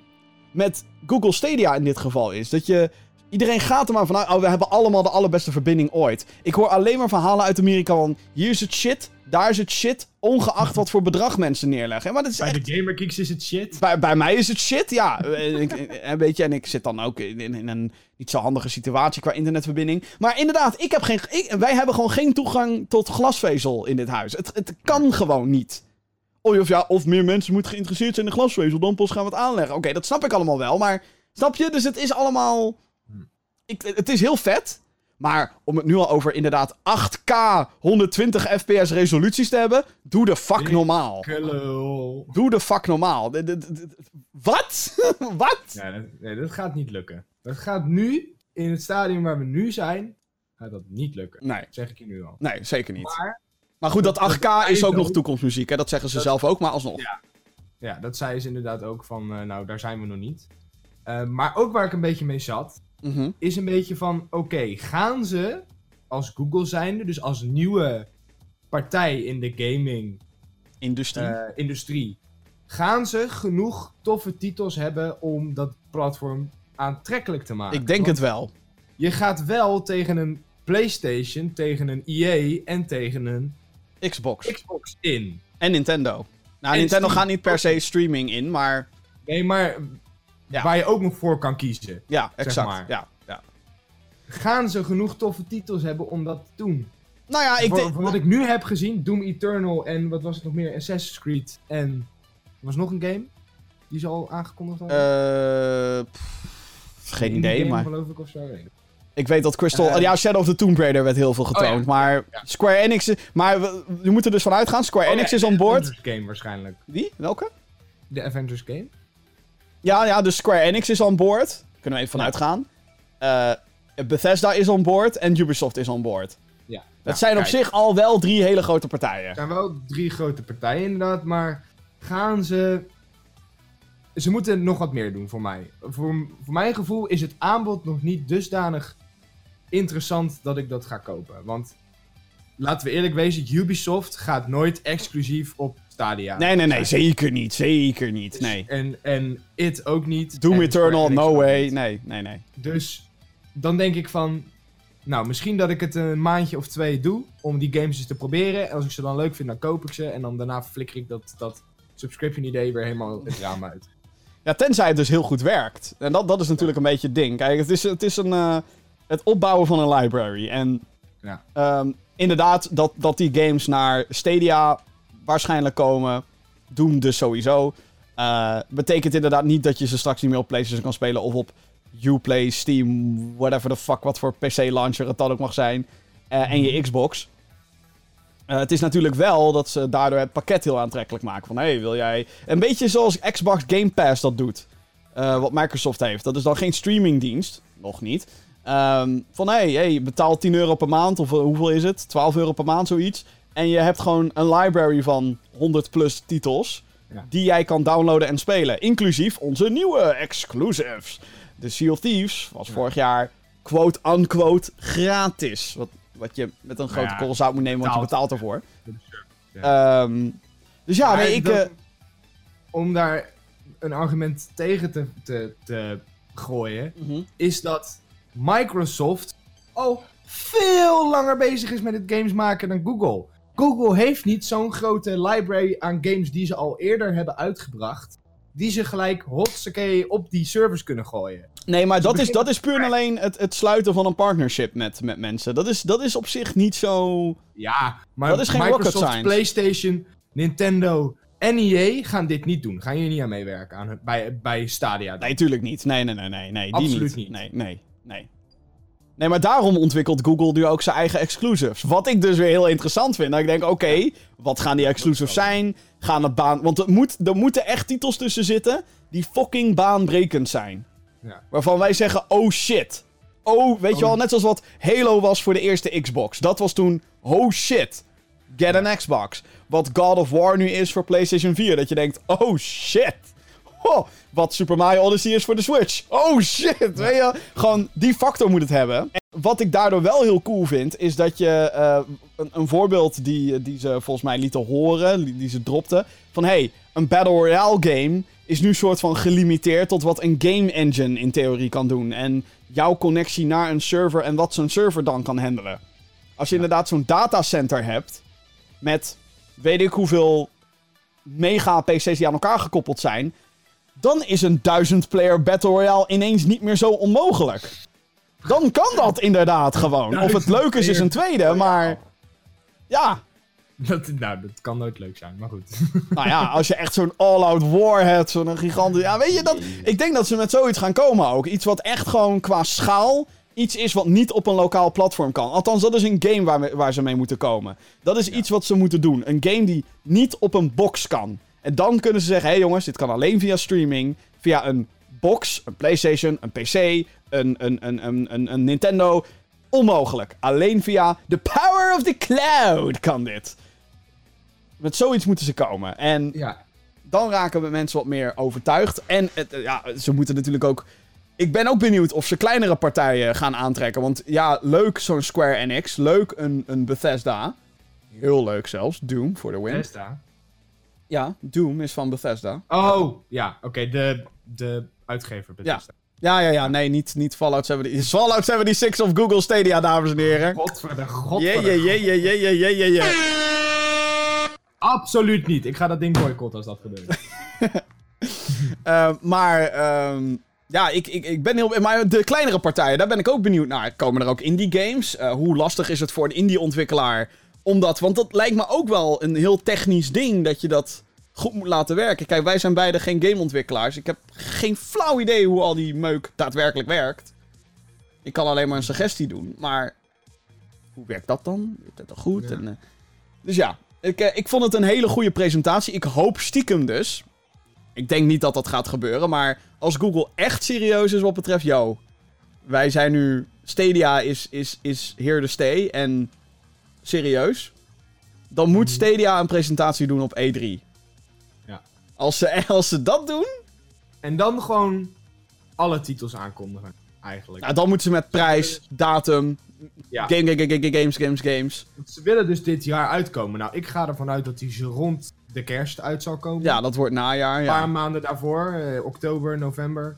met Google Stadia in dit geval is. Dat je Iedereen gaat er maar vanuit, oh, we hebben allemaal de allerbeste verbinding ooit. Ik hoor alleen maar verhalen uit Amerika van, hier is het shit, daar is het shit, ongeacht wat voor bedrag mensen neerleggen. Maar dat is Bij echt... de Gamer Geeks is het shit. Bij, bij mij is het shit, ja. Eh, ik, eh, weet je, en ik zit dan ook in, een niet zo handige situatie qua internetverbinding. Maar inderdaad, ik heb geen, ik, wij hebben gewoon geen toegang tot glasvezel in dit huis. Het, het kan gewoon niet. Of, ja, of meer mensen moeten geïnteresseerd zijn in glasvezel, dan pas gaan we het aanleggen. Oké, dat snap ik allemaal wel, maar snap je? Dus het is allemaal... Ik, het is heel vet, maar om het nu al over inderdaad 8K 120 fps resoluties te hebben, doe de fuck normaal. Doe de fuck normaal. Wat? Wat? Ja, dat, nee, dat gaat niet lukken. Dat gaat nu, in het stadium waar we nu zijn, gaat dat niet lukken. Nee, Dat zeg ik je nu al. nee, zeker niet. Maar, Maar goed, dat dat- 8K dat- is ook nog toekomstmuziek, hè? Dat zeggen ze zelf ook, maar alsnog. Ja. ja, dat zei ze inderdaad ook van, eh, nou, daar zijn we nog niet. Eh, maar ook waar ik een beetje mee zat, Mhm. is een beetje van, oké, gaan ze als Google zijnde, dus als nieuwe partij in de gaming Industrie. eh, industrie, gaan ze genoeg toffe titels hebben om dat platform aantrekkelijk te maken? ik denk het wel. Je gaat wel tegen een PlayStation, tegen een EA en tegen een Xbox. Xbox in. En Nintendo. Nou, En Nintendo gaat niet per se streaming in, maar Nee, maar Ja. waar je ook nog voor kan kiezen. ja, exact. maar. Ja, ja. Gaan ze genoeg toffe titels hebben om dat te doen? Nou ja, ik voor, denk... voor wat ik nu heb gezien, Doom Eternal en wat was het nog meer? Assassin's Creed en... Er was nog een game die ze al aangekondigd hadden. Eh, pff, geen idee, game, maar... geloof ik of zo. weet ik. Weet dat Crystal... Eh, ja, Shadow of the Tomb Raider werd heel veel getoond, ja. maar Ja. Square Enix... Maar we, we moeten dus vanuit gaan, Square Oh, Enix ja, is board. Avengers game waarschijnlijk. Wie? Welke? De Avengers game. Ja, ja, dus Square Enix is on board. Kunnen we even vanuit gaan. Eh, Bethesda is on board en Ubisoft is on board. Ja. Dat Nou, zijn op zich al wel drie hele grote partijen. Er zijn wel drie grote partijen inderdaad, maar gaan ze... Ze moeten nog wat meer doen voor mij. Voor, voor mijn gevoel is het aanbod nog niet dusdanig interessant dat ik dat ga kopen. Want laten we eerlijk wezen, Ubisoft gaat nooit exclusief op Stadia. Nee, nee, nee, zeker niet. Zeker niet. Nee. En, en It ook niet. Doom en Eternal, no way. Nee, nee, nee. Dus dan denk ik van... Nou, misschien dat ik het een maandje of twee doe om die games eens te proberen. En als ik ze dan leuk vind, dan koop ik ze. En dan daarna flikker ik dat, dat subscription idee weer helemaal het raam uit. Ja, tenzij het dus heel goed werkt. En dat, dat is natuurlijk een beetje het ding. Kijk, het is, het is een, eh, het opbouwen van een library. En Ja. ehm, inderdaad, dat, dat die games naar Stadia waarschijnlijk komen. Doom dus sowieso. Eh, betekent inderdaad niet dat je ze straks niet meer op PlayStation kan spelen. Of op Uplay, Steam, whatever the fuck, wat voor PC-launcher het dan ook mag zijn. eh, en je Xbox. Eh, het is natuurlijk wel dat ze daardoor het pakket heel aantrekkelijk maken. Van, hé, hey, wil jij... Een beetje zoals Xbox Game Pass dat doet. Wat Microsoft heeft. Dat is dan geen streamingdienst. Nog niet. Ehm, van, hé, hey, hey, betaal 10 euro per maand. Of hoeveel is het? 12 euro per maand, zoiets. En je hebt gewoon een library van 100 plus titels. Ja. Die jij kan downloaden en spelen. Inclusief onze nieuwe exclusives. De Sea of Thieves was Ja. vorig jaar quote-unquote gratis. Wat, wat je met een grote korrel zout moet nemen, want je betaalt ervoor. Ehm, dus ja, nee, ik... dat- eh, om daar een argument tegen te, te, te gooien, mhm. is dat Microsoft al veel langer bezig is met het games maken dan Google. Google heeft niet zo'n grote library aan games die ze al eerder hebben uitgebracht. Die ze gelijk hotsakee op die servers kunnen gooien. Nee, maar dat is, dat is puur en alleen het, het sluiten van een partnership met, met mensen. Dat is, dat is op zich niet zo... Ja, maar Dat is geen rocket Microsoft, science. PlayStation, Nintendo en EA gaan dit niet doen. Gaan hier niet aan meewerken aan, bij, bij Stadia. dan. Nee, tuurlijk niet. Nee, nee, nee, nee. nee die Absoluut niet. niet. Nee, nee, nee. Nee, maar daarom ontwikkelt Google nu ook zijn eigen exclusives. Wat ik dus weer heel interessant vind. Dat ik denk, oké, wat gaan die exclusives zijn? Gaan het baan... Want er, moet, er moeten echt titels tussen zitten die fucking baanbrekend zijn. Ja. Waarvan wij zeggen, oh shit. Oh, weet je Oh. wel, net zoals wat Halo was voor de eerste Xbox. Dat was toen, oh shit. Get an Xbox. Wat God of War nu is voor PlayStation 4. Dat je denkt, oh shit. Oh, wat Super Mario Odyssey is voor de Switch. Oh shit, weet je. Gewoon, die factor moet het hebben. En wat ik daardoor wel heel cool vind, is dat je... eh, een, een voorbeeld die, die ze volgens mij lieten horen, die, die ze dropten. Van, hey, een Battle Royale game is nu soort van gelimiteerd tot wat een game engine in theorie kan doen. En jouw connectie naar een server en wat zo'n server dan kan handelen. Als je inderdaad zo'n datacenter hebt met weet ik hoeveel mega PC's die aan elkaar gekoppeld zijn, dan is een 1000 player Battle Royale ineens niet meer zo onmogelijk. Dan kan dat inderdaad gewoon. Of het leuk is, is een tweede, maar ja, Dat, nou, dat kan nooit leuk zijn, maar goed. nou ja, als je echt zo'n all-out war hebt, zo'n gigantisch... Ja, weet je, dat, ik denk dat ze met zoiets gaan komen ook. Iets wat echt gewoon qua schaal iets is wat niet op een lokaal platform kan. Althans, dat is een game waar, we- waar ze mee moeten komen. Dat is iets wat ze moeten doen. Een game die niet op een box kan. En dan kunnen ze zeggen, hé hey jongens, dit kan alleen via streaming, via een box, een PlayStation, een PC, een, een, een, een, een, een Nintendo. Onmogelijk. Alleen via the power of the cloud kan dit. Met zoiets moeten ze komen. En Ja, dan raken we mensen wat meer overtuigd. En het, eh, ja, ze moeten natuurlijk ook. Ik ben ook benieuwd of ze kleinere partijen gaan aantrekken. Want ja, leuk zo'n Square Enix. Leuk een, een Bethesda. Heel leuk zelfs. Doom voor de win. Bethesda. Ja, Doom is van Bethesda. Oh, ja. Oké, de, de uitgever Bethesda. Ja. ja, ja. Nee, niet, niet Fallout 76. Fallout 76 of Google Stadia, dames en heren. Godverdomme, godverdomme. Absoluut niet. Ik ga dat ding boycotten als dat gebeurt. uh, maar... Um... Ja, ik, ik, ik ben heel. Maar de kleinere partijen, daar ben ik ook benieuwd naar. Komen er ook indie games? Uh, hoe lastig is het voor een indie-ontwikkelaar omdat, want dat lijkt me ook wel een heel technisch ding dat je dat goed moet laten werken. Kijk, wij zijn beide geen gameontwikkelaars. Ik heb geen flauw idee hoe al die meuk daadwerkelijk werkt. Ik kan alleen maar een suggestie doen. Maar hoe werkt dat dan? Werkt dat dan goed? Ja. En, eh, dus ja, ik, eh, ik vond het een hele goede presentatie. Ik hoop stiekem dus. Ik denk niet dat dat gaat gebeuren. Maar als Google echt serieus is wat betreft, yo. Wij zijn nu. Stadia is, is, is here to stay. En serieus. Dan moet Mhm. Stadia een presentatie doen op E3. Ja. Als ze, als ze dat doen. En dan gewoon alle titels aankondigen, eigenlijk. Nou, dan moeten ze met prijs, datum. Ja. Game, game, game, game, games, games, games. Ze willen dus dit jaar uitkomen. Nou, ik ga ervan uit dat die zo rond de kerst uit zal komen. Ja, dat wordt najaar. Een Ja. paar maanden daarvoor, eh, oktober, november.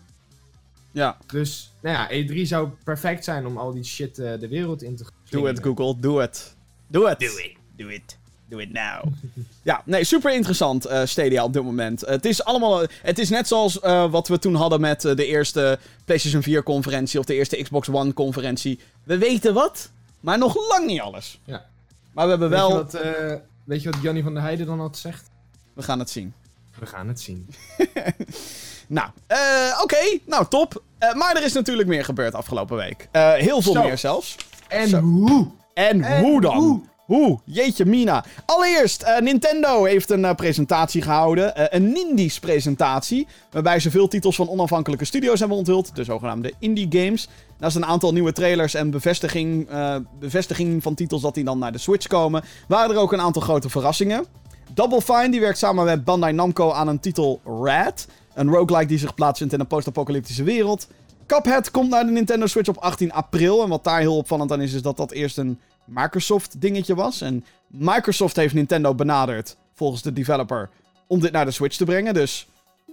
ja. Dus, nou ja, E3 zou perfect zijn om al die shit eh, de wereld in te Do it, slingeren. Google. Do it. Do it. Do it. Do it. Do it now. ja, nee, super interessant eh, Stadia op dit moment. het is allemaal... Het is net zoals eh, wat we toen hadden met eh, de eerste PlayStation 4 conferentie of de eerste Xbox One conferentie. We weten wat, maar nog lang niet alles. Ja. Maar we hebben Weet, wel... je wat, eh, weet je wat Jannie van der Heijden dan had zegt? We gaan het zien. We gaan het zien. Nou, eh, oké. Nou, top. Eh, maar er is natuurlijk meer gebeurd afgelopen week. Eh, heel veel Zo. meer zelfs. En Zo. hoe? En, En hoe dan? hoe? Hoe? Jeetje mina. Allereerst, eh, Nintendo heeft een eh, presentatie gehouden. eh, een Nindies presentatie. Waarbij ze veel titels van onafhankelijke studio's hebben onthuld. De zogenaamde indie games. Naast een aantal nieuwe trailers en bevestiging, bevestiging van titels dat die dan naar de Switch komen. Waren er ook een aantal grote verrassingen. Double Fine die werkt samen met Bandai Namco aan een titel Rad. Een roguelike die zich plaatsvindt in een post-apocalyptische wereld. Cuphead komt naar de Nintendo Switch op 18 april. En wat daar heel opvallend aan is, is dat dat eerst een Microsoft dingetje was. En Microsoft heeft Nintendo benaderd, volgens de developer, om dit naar de Switch te brengen. Dus...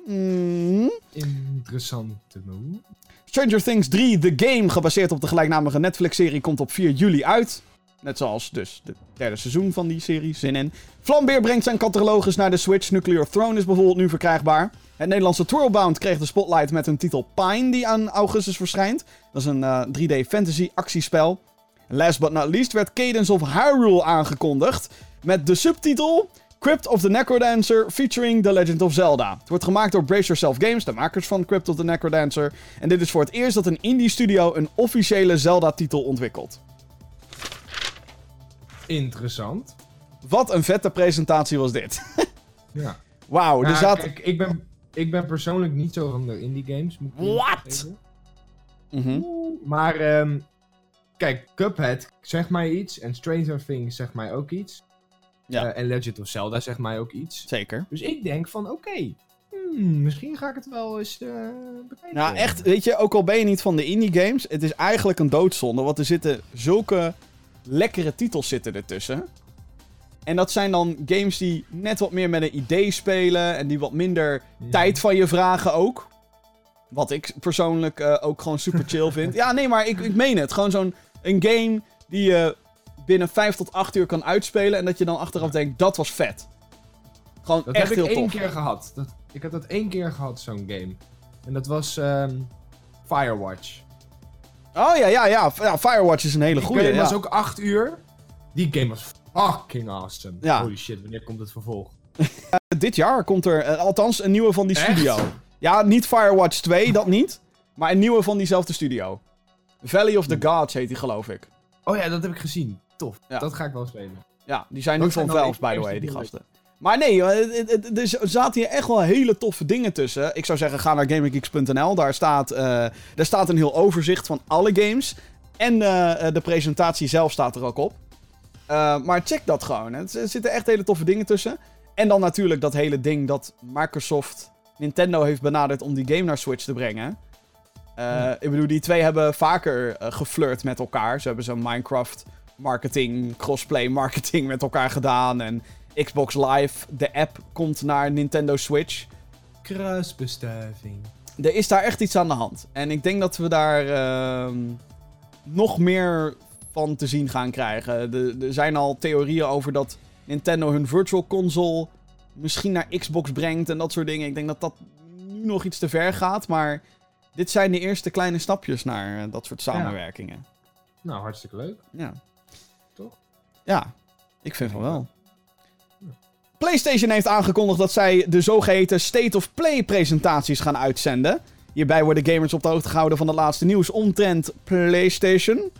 mm. Interessante move. Stranger Things 3, The Game, gebaseerd op de gelijknamige Netflix-serie, komt op 4 juli uit. Net zoals dus het derde seizoen van die serie, zin in. Vlambeer brengt zijn catalogus naar de Switch. Nuclear Throne is bijvoorbeeld nu verkrijgbaar. Het Nederlandse Twirlbound kreeg de spotlight met een titel Pine, die aan augustus verschijnt. Dat is een eh, 3D fantasy actiespel. En last but not least werd Cadence of Hyrule aangekondigd. Met de subtitel Crypt of the Necrodancer featuring The Legend of Zelda. Het wordt gemaakt door Brace Yourself Games, de makers van Crypt of the Necrodancer. En dit is voor het eerst dat een indie studio een officiële Zelda-titel ontwikkelt. Interessant. Wat een vette presentatie was dit. Ja. Wauw, er Ja, zat... kijk, ik ben, ik ben persoonlijk niet zo van de indie games. Zeggen. Mhm. Maar, ehm, kijk, Cuphead zegt mij iets. En Stranger Things zegt mij ook iets. Ja. Eh, en Legend of Zelda zegt mij ook iets. Zeker. Dus ik denk van, oké. hmm, misschien ga ik het wel eens eh bekijken. Nou, echt, weet je, ook al ben je niet van de indie games, het is eigenlijk een doodzonde. Want er zitten zulke lekkere titels zitten ertussen. En dat zijn dan games die net wat meer met een idee spelen. En die wat minder Ja. tijd van je vragen ook. Wat ik persoonlijk eh, ook gewoon super chill vind. Ja, nee, maar ik, ik meen het. Gewoon zo'n een game die je binnen 5 tot 8 uur kan uitspelen. En dat je dan achteraf denkt, dat was vet. Gewoon Dat echt heb ik heel één tof. keer gehad. Dat, ik heb dat één keer gehad, zo'n game. En dat was ehm, Firewatch. Oh ja, ja, ja. Ja, Firewatch is een hele Die goede. game Ja. was ook acht uur. Die game was fucking awesome. Holy shit, wanneer komt het vervolg? Dit jaar komt er eh, althans een nieuwe van die Echt? studio. Ja, niet Firewatch 2, dat niet. Maar een nieuwe van diezelfde studio. Valley of the Gods heet die, geloof ik. Oh ja, dat heb ik gezien. Tof. Ja. Dat ga ik wel spelen. Ja, die zijn nu van Valve, by the way, die gasten. Maar nee, eh, er zaten hier echt wel hele toffe dingen tussen. Ik zou zeggen, ga naar gaminggeeks.nl. Daar, staat, eh, daar staat een heel overzicht van alle games. En eh, de presentatie zelf staat er ook op. Maar check dat gewoon. Er zitten echt hele toffe dingen tussen. En dan natuurlijk dat hele ding dat Microsoft Nintendo heeft benaderd om die game naar Switch te brengen. Ik bedoel, die twee hebben vaker geflirt met elkaar. Ze hebben zo'n Minecraft marketing, crossplay marketing met elkaar gedaan. En Xbox Live, de app, komt naar Nintendo Switch. Kruisbestuiving. Er is daar echt iets aan de hand. En ik denk dat we daar ehm, nog meer van te zien gaan krijgen. De- Er zijn al theorieën over dat Nintendo hun Virtual Console misschien naar Xbox brengt en dat soort dingen. Ik denk dat dat nu nog iets te ver gaat, maar dit zijn de eerste kleine stapjes naar eh, dat soort samenwerkingen. Nou, hartstikke leuk. Ja. Toch? Ja, ik vind van wel. PlayStation heeft aangekondigd dat zij de zogeheten State of Play presentaties gaan uitzenden. Hierbij worden gamers op de hoogte gehouden van het laatste nieuws omtrent PlayStation.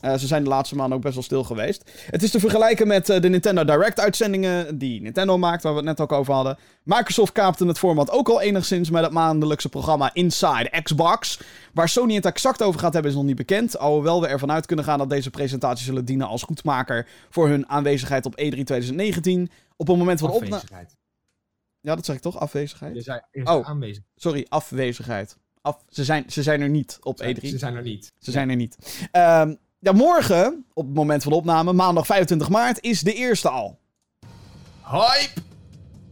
Eh, ze zijn de laatste maanden ook best wel stil geweest. Het is te vergelijken met eh, de Nintendo Direct uitzendingen die Nintendo maakt, waar we het net ook over hadden. Microsoft kaapte het format ook al enigszins met het maandelijkse programma Inside Xbox. Waar Sony het exact over gaat hebben is nog niet bekend. Alhoewel we ervan uit kunnen gaan dat deze presentaties zullen dienen als goedmaker voor hun aanwezigheid op E E3 2019. Op het moment van opname... Afwezigheid. Ja, dat zeg ik toch? Afwezigheid? Je zei, je Oh. aanwezig. Sorry, afwezigheid. Af, ze, zijn, ze zijn er niet op E3. Ze zijn er niet. Ze zijn er niet. Ehm, ja, morgen, op het moment van de opname, maandag 25 maart, is de eerste al. Hype!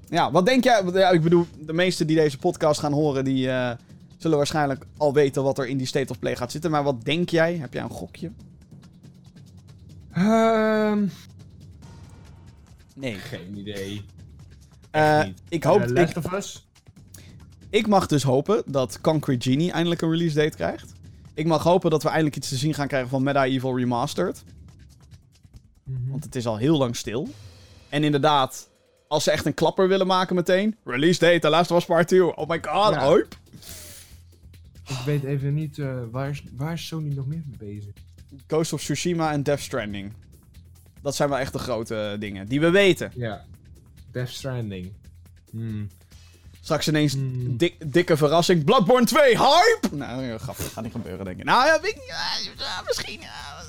Ja, wat denk jij? Ja, ik bedoel, de meesten die deze podcast gaan horen, die eh, zullen waarschijnlijk al weten wat er in die State of Play gaat zitten. Maar wat denk jij? Heb jij een gokje? Ehm, Nee. geen idee. Eh, ik, hoop, ik, Us? ik mag dus hopen dat Concrete Genie eindelijk een release date krijgt. Ik mag hopen dat we eindelijk iets te zien gaan krijgen van Medieval Remastered. Mhm. Want het is al heel lang stil. En inderdaad, als ze echt een klapper willen maken meteen. Release date, The Last of Us Part 2. Oh my god, Ja. Ik weet even niet, eh, waar, is, waar is Sony nog meer mee bezig? Ghost of Tsushima en Death Stranding. Dat zijn wel echt de grote dingen die we weten. Ja. Death Stranding. Hmm. Straks ineens Hmm. dik- dikke verrassing. Bloodborne 2, hype! Nou, ja, grappig. Gaat niet gebeuren, denk ik. Nou ja, weet ik niet. Ja, ja, misschien. ja,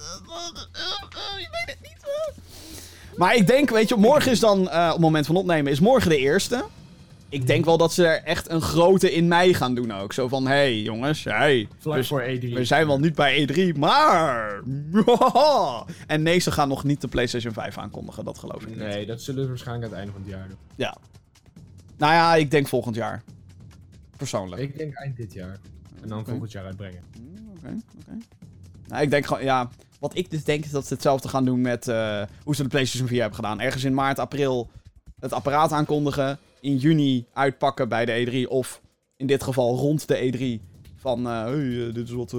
je weet het niet. Maar ik denk, weet je, morgen is dan, eh, op het moment van opnemen, is morgen de eerste. Ik denk wel dat ze er echt een grote in mei gaan doen ook. Zo van, hé hey, jongens, hey, voor E3. we zijn wel niet bij E3, maar... En nee, ze gaan nog niet de PlayStation 5 aankondigen, dat geloof ik niet. Nee, dat zullen we waarschijnlijk aan het einde van het jaar doen. Ja. Nou ja, ik denk volgend jaar. Persoonlijk. Ik denk eind dit jaar. En dan volgend jaar uitbrengen. Mm, Oké, oké. Nou, ik denk gewoon, ja. Wat ik dus denk is dat ze hetzelfde gaan doen met eh, hoe ze de PlayStation 4 hebben gedaan. Ergens in maart, april het apparaat aankondigen. In juni uitpakken bij de E3. Of in dit geval rond de E3. Van, hey, eh, dit is wat,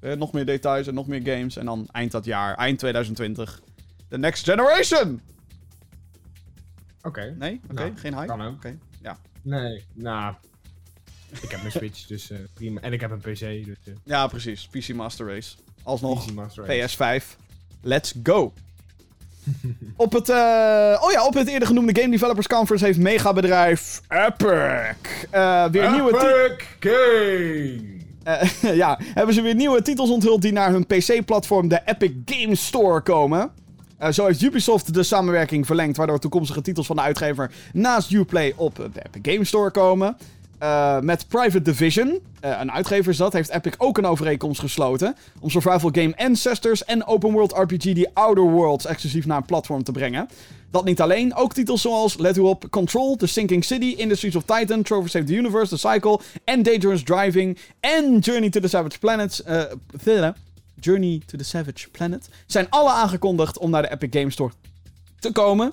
eh, nog meer details en nog meer games. En dan eind dat jaar, eind 2020. The next generation! Oké. Nee? Oké, Nou, geen hype? kan ook. Oké, ja. Nee, nou. Ik heb mijn Switch, dus eh, prima. En ik heb een PC, dus. eh Ja, precies. PC Master Race. Alsnog. Easy Master Race. PS5. Let's go. op, het, eh, oh ja, op het eerder genoemde Game Developers Conference heeft megabedrijf Epic eh, weer nieuwe Epic Game! eh, ja, hebben ze weer nieuwe titels onthuld die naar hun PC-platform, de Epic Games Store, komen. Eh, zo heeft Ubisoft de samenwerking verlengd, waardoor toekomstige titels van de uitgever naast Uplay op de Epic Games Store komen. Eh, met Private Division, eh, een uitgever is dat, heeft Epic ook een overeenkomst gesloten om survival game Ancestors en open world RPG The Outer Worlds exclusief naar een platform te brengen. Dat niet alleen, ook titels zoals, let u op, Control, The Sinking City, Industries of Titan, Trophy Save the Universe, The Cycle, en Dangerous Driving, en Journey to the Savage Planet, uh, Journey to the Savage Planet, zijn alle aangekondigd om naar de Epic Games Store te komen.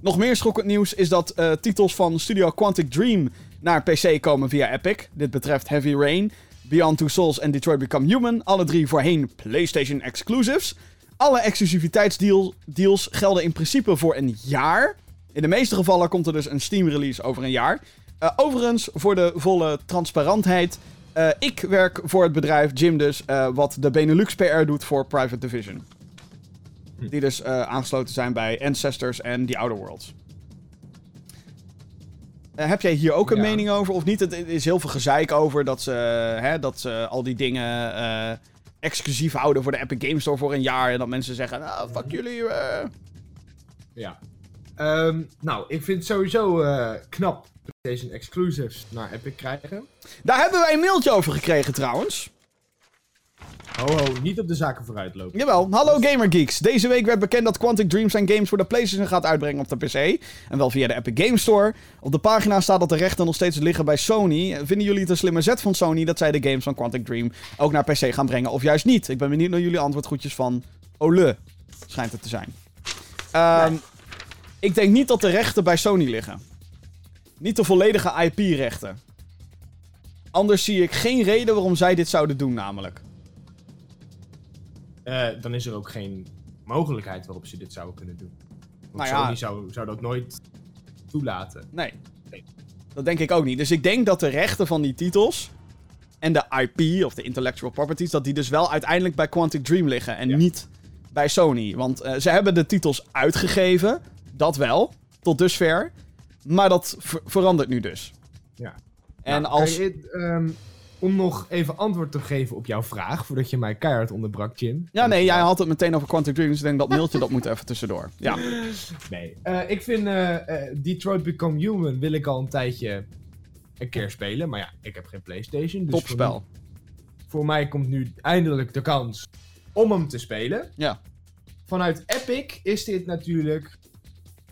Nog meer schokkend nieuws is dat uh, titels van Studio Quantic Dream naar PC komen via Epic. Dit betreft Heavy Rain, Beyond Two Souls en Detroit Become Human. Alle drie voorheen PlayStation exclusives. Alle exclusiviteitsdeals gelden in principe voor een jaar. In de meeste gevallen komt er dus een Steam release over een jaar. Uh, overigens, voor de volle transparantheid. Uh, ik werk voor het bedrijf Jim dus, uh, wat de Benelux PR doet voor Private Division. Hm. Die dus aangesloten zijn bij Ancestors en The Outer Worlds. heb jij hier ook een ja. mening over of niet? Het is heel veel gezeik over dat ze, hè, dat ze al die dingen exclusief houden voor de Epic Games Store voor een jaar. En dat mensen zeggen, nou, fuck jullie. Ja. Um, nou, ik vind het sowieso knap PlayStation exclusives naar Epic krijgen. Daar hebben wij een mailtje over gekregen trouwens. Ho, ho, niet op de zaken vooruit lopen. Jawel, hallo Gamergeeks. Deze week werd bekend dat Quantic Dream zijn games voor de PlayStation gaat uitbrengen op de PC. En wel via de Epic Games Store. Op de pagina staat dat de rechten nog steeds liggen bij Sony. Vinden jullie het een slimme zet van Sony dat zij de games van Quantic Dream ook naar PC gaan brengen of juist niet? Ik ben benieuwd naar jullie antwoordgoedjes van Ole, schijnt het te zijn. Um, Ik denk niet dat de rechten bij Sony liggen. Niet de volledige IP-rechten. Anders zie ik geen reden waarom zij dit zouden doen, namelijk. Uh, dan is er ook geen mogelijkheid waarop ze dit zouden kunnen doen. Want nou ja, Sony zou, zou dat nooit toelaten. Nee. nee. Dat denk ik ook niet. Dus ik denk dat de rechten van die titels en de IP of de intellectual properties, dat die dus wel uiteindelijk bij Quantic Dream liggen en niet bij Sony. Want uh, ze hebben de titels uitgegeven, dat wel, tot dusver. Maar dat verandert nu dus. Ja. En nou, als... Je, om nog even antwoord te geven op jouw vraag, voordat je mij keihard onderbrak, Jim. Ja, nee, jij had het meteen over Quantic Dreams. Ik denk dat mailtje dat moet even tussendoor. Ja. Nee, uh, ik vind uh, Detroit Become Human wil ik al een tijdje een keer spelen. Maar ja, ik heb geen PlayStation. Dus Topspel. Voor, voor mij komt nu eindelijk de kans om hem te spelen. Ja. Vanuit Epic is dit natuurlijk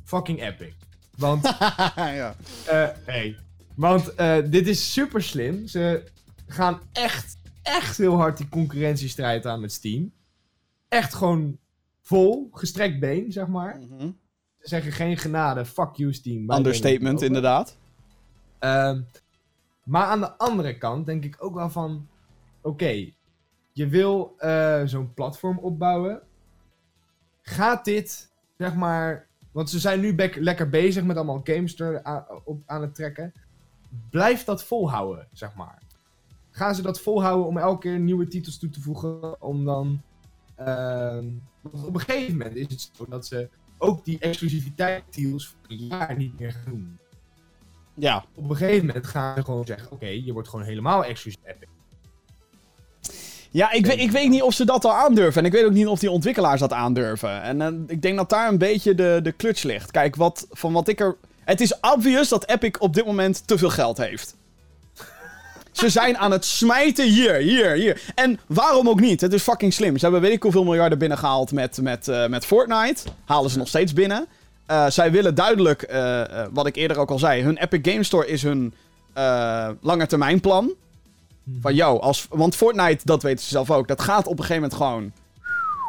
fucking epic. Want. ja. Uh, hey. Want uh, dit is super slim. Ze gaan echt, echt heel hard die concurrentiestrijd aan met Steam. Echt gewoon vol, gestrekt been, zeg maar. Mm -hmm. Ze zeggen geen genade, fuck you Steam. Understatement, inderdaad. Uh, maar aan de andere kant denk ik ook wel van... Oké, okay, je wil uh, zo'n platform opbouwen. Gaat dit, zeg maar... Want ze zijn nu lekker bezig met allemaal games er op, aan het trekken. Blijf dat volhouden, zeg maar gaan ze dat volhouden om elke keer nieuwe titels toe te voegen? Om dan. Uh, op een gegeven moment is het zo dat ze ook die exclusiviteit deals voor een jaar niet meer gaan doen. Ja. Op een gegeven moment gaan ze gewoon zeggen: oké, je wordt gewoon helemaal exclusief Epic. Ja, ik weet, ik weet niet of ze dat al aandurven. En ik weet ook niet of die ontwikkelaars dat aandurven. En uh, ik denk dat daar een beetje de, de clutch ligt. Kijk, wat, van wat ik er. Het is obvious dat Epic op dit moment te veel geld heeft. Ze zijn aan het smijten hier, hier, hier. En waarom ook niet? Het is fucking slim. Ze hebben weet ik hoeveel miljarden binnengehaald met, met, uh, met Fortnite. Halen ze nog steeds binnen. Uh, zij willen duidelijk, uh, wat ik eerder ook al zei, hun Epic Game Store is hun langetermijnplan. Hmm. Van jou, als, want Fortnite, dat weten ze zelf ook, dat gaat op een gegeven moment gewoon.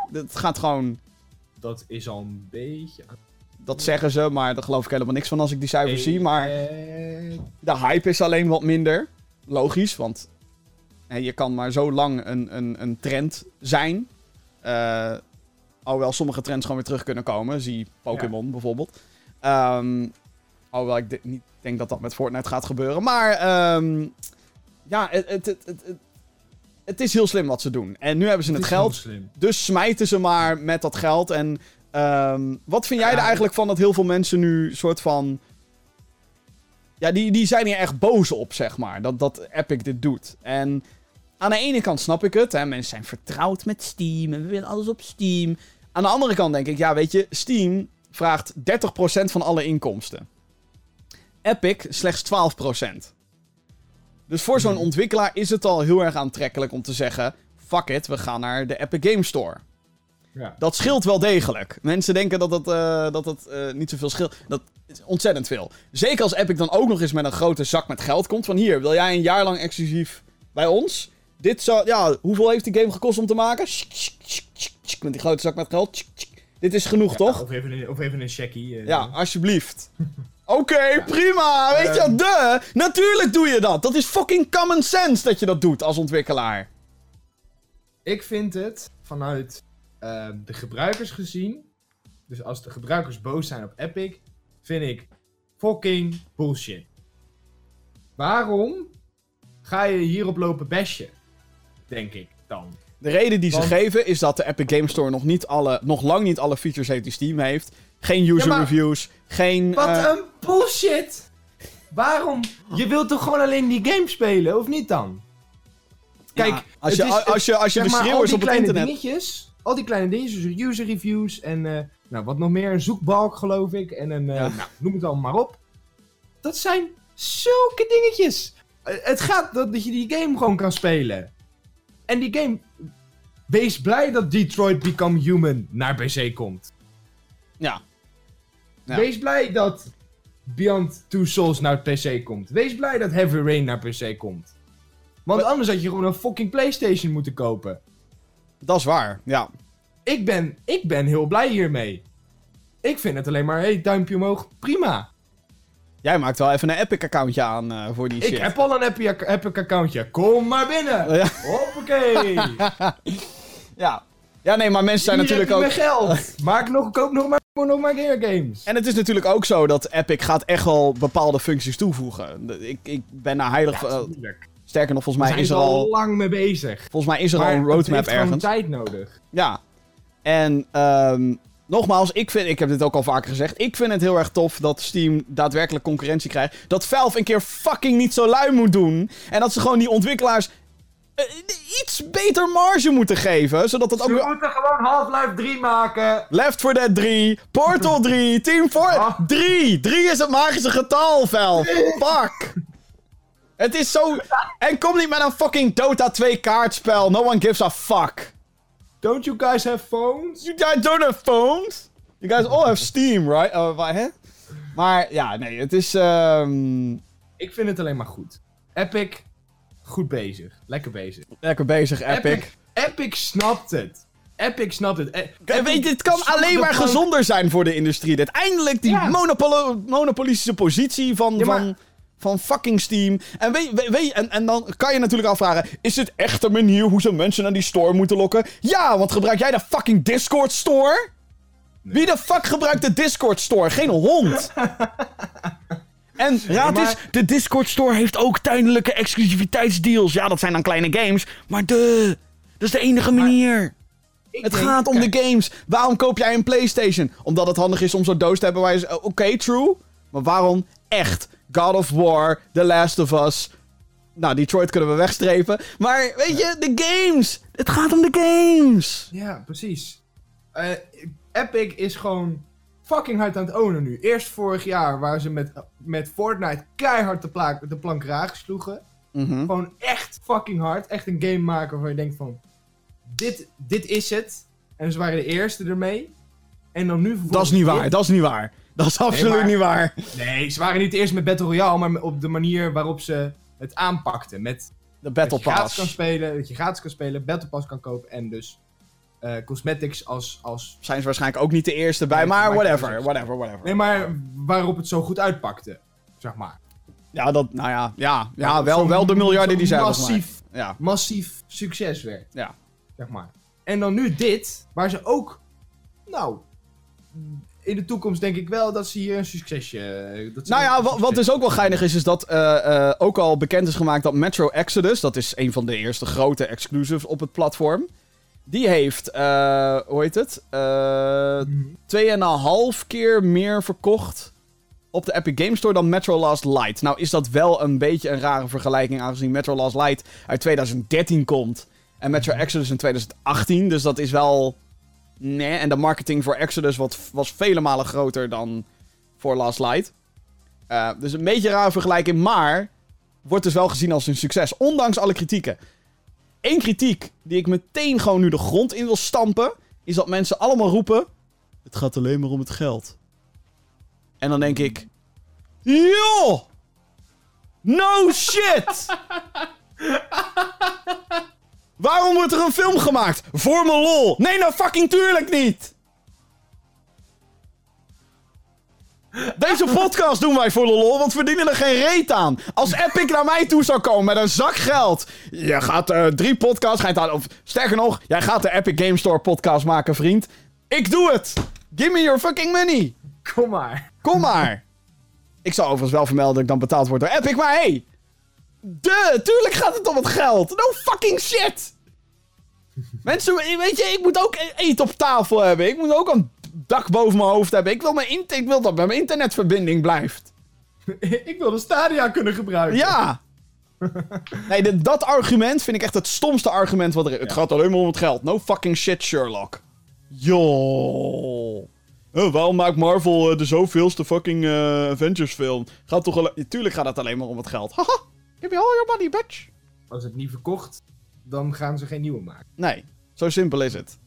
Dat gaat gewoon. Dat is al een beetje. Dat zeggen ze, maar daar geloof ik helemaal niks van als ik die cijfers zie. Maar de hype is alleen wat minder. Logisch, want je kan maar zo lang een, een, een trend zijn. Uh, alhoewel sommige trends gewoon weer terug kunnen komen. Zie Pokémon bijvoorbeeld. Um, alhoewel ik niet denk dat dat met Fortnite gaat gebeuren. Maar um, ja, het, het, het, het, is heel slim wat ze doen. En nu hebben ze het, geld. Dus smijten ze maar met dat geld. En um, wat vind jij er eigenlijk van dat heel veel mensen nu soort van ja, die, die zijn hier echt boos op, zeg maar. Dat, dat Epic dit doet. En aan de ene kant snap ik het. Hè, mensen zijn vertrouwd met Steam. En we willen alles op Steam. Aan de andere kant denk ik, ja, weet je, Steam vraagt 30% van alle inkomsten. Epic slechts 12%. Dus voor zo'n hmm. ontwikkelaar is het al heel erg aantrekkelijk om te zeggen: fuck it, we gaan naar de Epic Game Store. Ja. Dat scheelt wel degelijk. Mensen denken dat dat, eh, dat, dat eh, niet zoveel scheelt. Dat is ontzettend veel. Zeker als Epic dan ook nog eens met een grote zak met geld komt. Van hier, wil jij een jaar lang exclusief bij ons? Dit zou, ja, hoeveel heeft die game gekost om te maken? Met die grote zak met geld. Dit is genoeg, toch? Of even een, of even een checkie. eh. Ja, alsjeblieft. Oké, prima. Weet je, Ehm. de. Natuurlijk doe je dat. Dat is fucking common sense dat je dat doet als ontwikkelaar. Ik vind het vanuit eh, de gebruikers gezien. Dus als de gebruikers boos zijn op Epic, vind ik fucking bullshit. Waarom ga je hierop lopen bashen? Denk ik dan. De reden die ze geven is dat de Epic Game Store nog, niet alle, nog lang niet alle features heeft die Steam heeft. Geen user Ja, maar- reviews, geen... Wat eh, een bullshit! Waarom? Je wilt toch gewoon alleen die game spelen, of niet dan? Kijk, ja, als je, is- als je, als je op het kleine internet... dingetjes, al die kleine dingetjes, dus user reviews en eh, nou, wat nog meer, een zoekbalk geloof ik, en een, eh, Ja. nou, noem het allemaal maar op. Dat zijn zulke dingetjes. Het gaat dat, dat je die game gewoon kan spelen. En die game, wees blij dat Detroit Become Human naar PC komt. Ja. Ja. Wees blij dat Beyond Two Souls naar PC komt. Wees blij dat Heavy Rain naar PC komt. Want anders had je gewoon een fucking PlayStation moeten kopen. Dat is waar, ja. Ik ben, ik ben heel blij hiermee. Ik vind het alleen maar, hey, duimpje omhoog, prima. Jij maakt wel even een Epic-accountje aan eh, voor die shit. Ik heb al een Epic, Epic accountje. Kom maar binnen. Ja. Hoppakee. ja. Ja, nee, maar mensen zijn natuurlijk heb ook... geld. Maak nog, koop nog maar, nog maar meer games. En het is natuurlijk ook zo dat Epic gaat echt wel bepaalde functies toevoegen. Ik, ik ben daar heilig... sterker nog, volgens mij is er al al... lang mee bezig. Volgens mij is er Maar al een roadmap heeft gewoon ergens. tijd nodig. Ja. En ehm, nogmaals, ik, vind, ik heb dit ook al vaker gezegd. Ik vind het heel erg tof dat Steam daadwerkelijk concurrentie krijgt. Dat Valve een keer fucking niet zo lui moet doen. En dat ze gewoon die ontwikkelaars iets beter marge moeten geven. Zodat het ook... weer- moeten gewoon Half-Life 3 maken. Left 4 Dead 3, Portal 3, Team Fortress Ah. 3. 3 is het magische getal, Valve. Fuck. Het is zo... En kom niet met een fucking Dota 2 kaartspel. No one gives a fuck. Don't you guys have phones? You guys don't have phones? You guys all have Steam, right? Uh, hè? Maar ja, nee, het is... ehm, Ik vind het alleen maar goed. Epic, goed bezig. Lekker bezig. lekker bezig, Epic. Epic snapt het. Epic snapt het. Eh, Epic weet je, het kan alleen het maar gezonder zijn voor de industrie. Dit eindelijk die Ja. monopolistische positie van, Ja, van, van fucking Steam. En, weet, weet, weet- en, en dan kan je natuurlijk afvragen: is dit echt een manier hoe ze mensen naar die store moeten lokken? Ja, want gebruik jij de fucking Discord store? Wie de fuck gebruikt de Discord store? Geen hond. En raad eens, de Discord store heeft ook tijdelijke exclusiviteitsdeals. Ja, dat zijn dan kleine games. Maar de, dat is de enige manier. Ik Het denk- gaat om kijk, de games. Waarom koop jij een PlayStation? Omdat het handig is om zo'n doos te hebben waar je... Oké, true. Maar waarom echt? God of War, The Last of Us... Nou, Detroit kunnen we wegstrepen. Maar weet je, de games. Het gaat om de games. Ja, precies. Eh, Epic is gewoon fucking hard aan het ownen nu. Eerst vorig jaar waar ze met, met Fortnite keihard de, plaak, de plank raak sloegen. Mhm. Gewoon echt fucking hard. Echt een game maken waarvan je denkt van... Dit, dit is het. En ze waren de eerste ermee. En dan nu. Dat is niet waar, dit. dat is niet waar. Dat is absoluut maar- niet waar. Nee, ze waren niet de eerste met Battle Royale, maar op de manier waarop ze het aanpakten. Met De Battle dat je gratis kan Pass. spelen, dat je gratis kan spelen, Battle Pass kan kopen en dus eh, cosmetics als, als... Zijn ze waarschijnlijk ook niet de eerste bij, Nee, maar whatever, whatever, whatever. Nee, maar waarop het zo goed uitpakte, zeg maar. Ja, dat, nou ja, ja, ja wel, wel de miljarden die zijn massief, Ja, massief succes werd, ja. zeg maar. En dan nu dit, waar ze ook, nou, in de toekomst denk ik wel dat ze hier een succesje... eh, Dat Nou ja, wat, dus ook wel geinig is, is dat eh, ook al bekend is gemaakt dat Metro Exodus, dat is een van de eerste grote exclusives op het platform, die heeft, eh, hoe heet het, Eh Mhm. 2,5 keer meer verkocht op de Epic Game Store dan Metro Last Light. Nou is dat wel een beetje een rare vergelijking, aangezien Metro Last Light uit 2013 komt en Metro Exodus in 2018, dus dat is wel... Nee, en de marketing voor Exodus wat, was vele malen groter dan voor Last Light. Eh, dus een beetje een rare vergelijking, maar wordt dus wel gezien als een succes, ondanks alle kritieken. Eén kritiek die ik meteen gewoon nu de grond in wil stampen, is dat mensen allemaal roepen... Het gaat alleen maar om het geld. En dan denk ik... Joh! No shit! Waarom wordt er een film gemaakt? Voor mijn lol. Nee, nou fucking tuurlijk niet. Deze podcast doen wij voor de lol, want we verdienen er geen reet aan. Als Epic naar mij toe zou komen met een zak geld. Je gaat eh, drie podcasts, ga je het aan, of sterker nog, jij gaat de Epic Game Store podcast maken, vriend. Ik doe het. Give me your fucking money. Kom maar. Kom maar. ik zal overigens wel vermelden dat ik dan betaald word door Epic, maar hey. De, tuurlijk gaat het om het geld. No fucking shit. Mensen, weet je, ik moet ook e- eten op tafel hebben. Ik moet ook een dak boven mijn hoofd hebben. Ik wil, mijn ik wil dat mijn internetverbinding blijft. ik wil de Stadia kunnen gebruiken. Ja. Nee, dat argument vind ik echt het stomste argument wat er is. Het gaat alleen maar om het geld. No fucking shit, Sherlock. Joh. Eh, waarom maakt Marvel eh, de zoveelste fucking eh, Avengers film? Gaat toch alle- Tuurlijk gaat het alleen maar om het geld. Haha. Give me all your money, bitch. Als het niet verkocht, dan gaan ze geen nieuwe maken. Nee, zo simpel is het.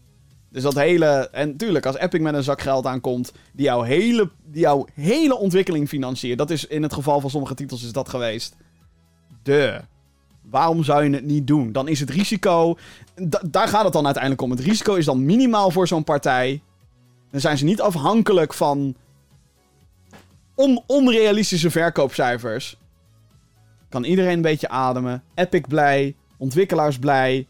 Dus dat hele... En tuurlijk, als Epic met een zak geld aankomt... die jouw hele, die jouw hele ontwikkeling financiert... dat is in het geval van sommige titels is dat geweest. De. Waarom zou je het niet doen? Dan is het risico... da- daar gaat het dan uiteindelijk om. Het risico is dan minimaal voor zo'n partij. Dan zijn ze niet afhankelijk van... On onrealistische verkoopcijfers. Kan iedereen een beetje ademen. Epic blij. Ontwikkelaars blij.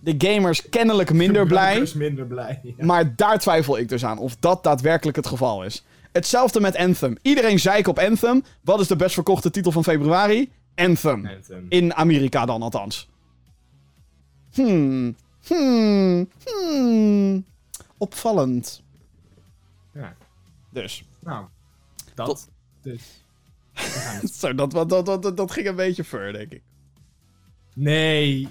De gamers kennelijk minder blij. Minder blij. ja. Maar daar twijfel ik dus aan of dat daadwerkelijk het geval is. Hetzelfde met Anthem. Iedereen zeik op Anthem. Wat is de best verkochte titel van februari? Anthem. Anthem. In Amerika dan althans. Hmm. Hmm. Hmm. Opvallend. Ja. Dus. Nou, dat. Tot- Dus. Zo, dat, dat, dat, dat, dat ging een beetje ver, denk ik. Nee.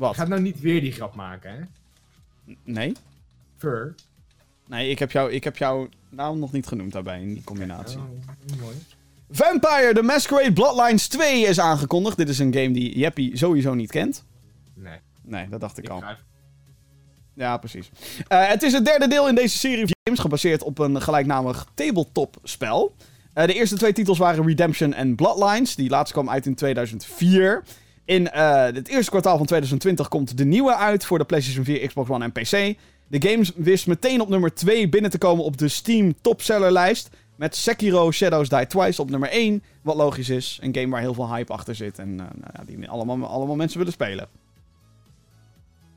Wat? Ga nou niet weer die grap maken, hè? Nee? Fur. Nee, ik heb, jou, ik heb jouw naam nog niet genoemd daarbij in die combinatie. Oh, mooi. Vampire The Masquerade Bloodlines 2 is aangekondigd. Dit is een game die Jeppy sowieso niet kent. Nee. Nee, dat dacht ik Ik al. ga Ja, precies. Eh, het is het derde deel in deze serie games, gebaseerd op een gelijknamig tabletop-spel. Eh, de eerste twee titels waren Redemption en Bloodlines. Die laatste kwam uit in 2004. In eh, het eerste kwartaal van 2020 komt de nieuwe uit voor de PlayStation 4, Xbox One en PC. De game wist meteen op nummer 2 binnen te komen op de Steam topsellerlijst. Met Sekiro Shadows Die Twice op nummer 1. Wat logisch is. Een game waar heel veel hype achter zit. En eh, nou ja, die allemaal, allemaal mensen willen spelen.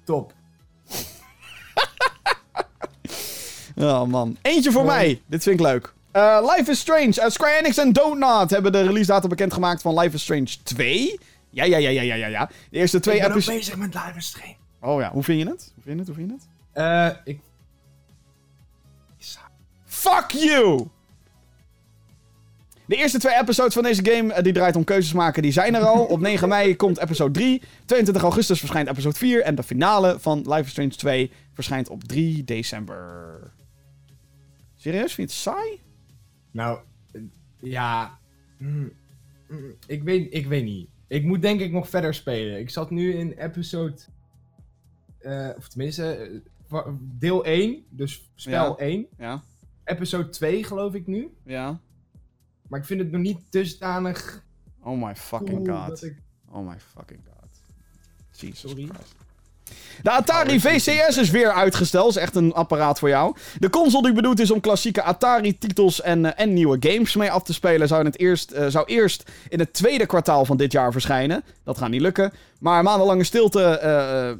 Top. Oh man. Eentje voor mij. Dit vind ik leuk. Eh, Life is Strange. Eh, Square Enix en Donut hebben de release datum bekendgemaakt van Life is Strange 2. Ja, ja, ja, ja, ja, ja, ja. De eerste twee ik ben episodes... bezig met live stream. Oh ja, hoe vind je het? Hoe vind je het? Hoe vind je het? Eh, ik... Fuck you! De eerste twee episodes van deze game, eh, die draait om keuzes maken, die zijn er al. Op 9 mei komt episode 3. 22 augustus verschijnt episode 4. En de finale van Life is Strange 2 verschijnt op 3 december. Serieus? Vind je het saai? Nou, eh, ja... mm, mm, ik, weet, ik weet niet. Ik moet denk ik nog verder spelen. Ik zat nu in episode... eh, of tenminste, eh, deel 1. Dus spel Ja. 1. Ja. Episode 2 geloof ik nu. Ja. Maar ik vind het nog niet dusdanig Oh my fucking cool god. ik... Oh my fucking god. Jesus Sorry. Christ. De Atari VCS is weer uitgesteld. is echt een apparaat voor jou. De console die bedoeld is om klassieke Atari-titels en, eh, en nieuwe games mee af te spelen... Zou, in het eerst, eh, zou eerst in het tweede kwartaal van dit jaar verschijnen. Dat gaat niet lukken. Maar maandenlange stilte... eh,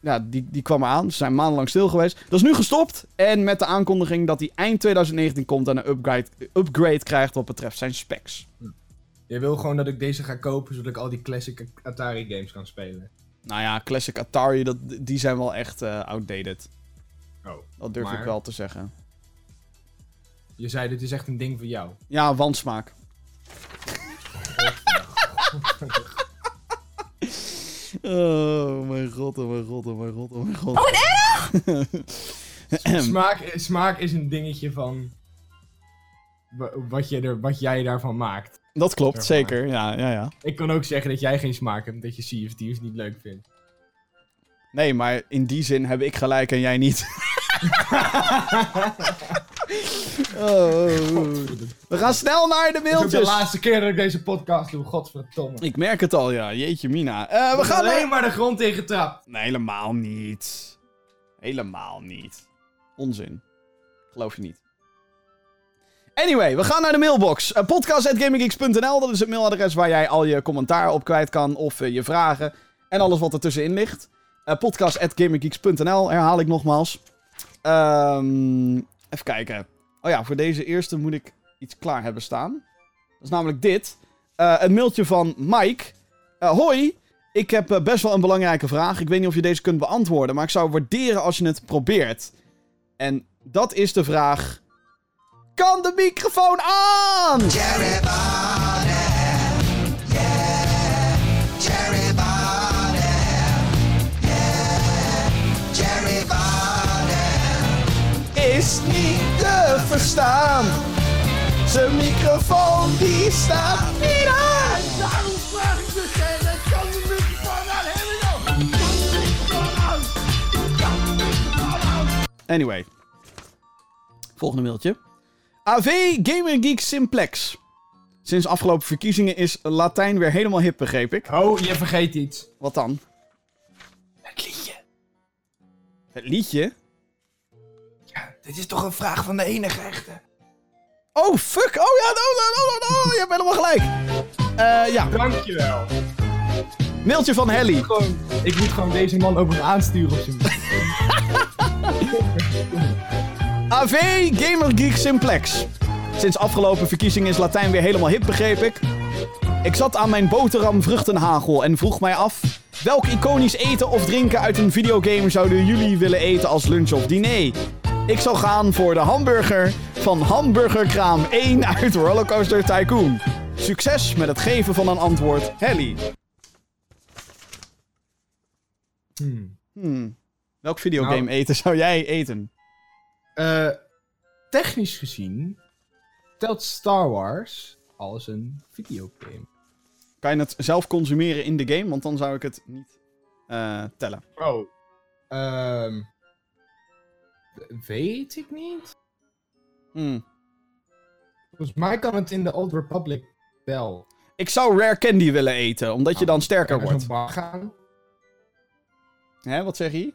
ja, die, die kwam eraan. Ze zijn maandenlang stil geweest. Dat is nu gestopt. En met de aankondiging dat hij eind 2019 komt... en een upgrade, upgrade krijgt wat betreft zijn specs. Je wil gewoon dat ik deze ga kopen, zodat ik al die classic Atari games kan spelen. Nou ja, Classic Atari, dat, die zijn wel echt eh, outdated. Oh. Dat durf ik wel te zeggen. Je zei, dit is echt een ding voor jou. Ja, wansmaak. Oh mijn god, oh mijn god, oh mijn god, oh mijn god. Oh, smaak, smaak is een dingetje van... wa- Wat, je er, wat jij daarvan maakt. Dat klopt, zeker. Ja, ja, ja. Ik kan ook zeggen dat jij geen smaak hebt, dat je Sea of Thieves niet leuk vindt. Nee, maar in die zin heb ik gelijk en jij niet. Oh, oh, oh. We gaan snel naar de Het is de mailtjes. laatste keer dat ik deze podcast doe, godverdomme. Ik merk het al, ja. Jeetje mina. Eh, we We gaan naar... alleen maar de grond tegen trap. Nee, helemaal niet. Helemaal niet. Onzin. Geloof je niet. Anyway, we gaan naar de mailbox. Uh, podcast.gaminggeeks.nl, dat is het mailadres waar jij al je commentaar op kwijt kan. Of eh, je vragen. En alles wat er tussenin ligt. Uh, podcast.gaminggeeks.nl, herhaal ik nogmaals. Ehm, even kijken. Oh ja, voor deze eerste moet ik iets klaar hebben staan. Dat is namelijk dit. Eh, een mailtje van Mike. Eh, hoi, ik heb eh, best wel een belangrijke vraag. Ik weet niet of je deze kunt beantwoorden, maar ik zou waarderen als je het probeert. En dat is de vraag: Kan de microfoon aan? Jerry Bonnet, yeah, Jerry Bonnet, yeah, Jerry. Is niet te verstaan. Zijn microfoon die staat niet aan. Daarom vraag ik dus kan de microfoon aan helemaal? Kan de microfoon aan? Kan de microfoon aan? Anyway. Volgende mailtje. AV Gamer Geek Simplex. Sinds afgelopen verkiezingen is Latijn weer helemaal hip, begreep ik. Oh, je vergeet iets. Wat dan? Het liedje. Het liedje? Ja, dit is toch een vraag van de enige echte. Oh, fuck! Oh ja, no, no, no, no, no. je hebt helemaal gelijk. Eh ja, Dankjewel. mailtje van Helly. Gewoon, ik moet gewoon deze man ook nog aansturen op zijn AV Gamer Geek Simplex. Sinds afgelopen verkiezingen is Latijn weer helemaal hip, begreep ik. Ik zat aan mijn boterham vruchtenhagel en vroeg mij af... Welk iconisch eten of drinken uit een videogame zouden jullie willen eten als lunch of diner? Ik zal gaan voor de hamburger van Hamburgerkraam 1 uit Rollercoaster Tycoon. Succes met het geven van een antwoord, Helly. Hmm. Hmm. Welk videogame Nou- eten zou jij eten? Eh, technisch gezien telt Star Wars als een videogame. Kan je het zelf consumeren in de game? Want dan zou ik het niet eh, tellen. Oh. Ehm. weet ik niet. Hmm. Volgens mij kan het in de Old Republic wel. Ik zou rare candy willen eten, omdat je dan sterker wordt. bar gaan. Hè, wat zeg je?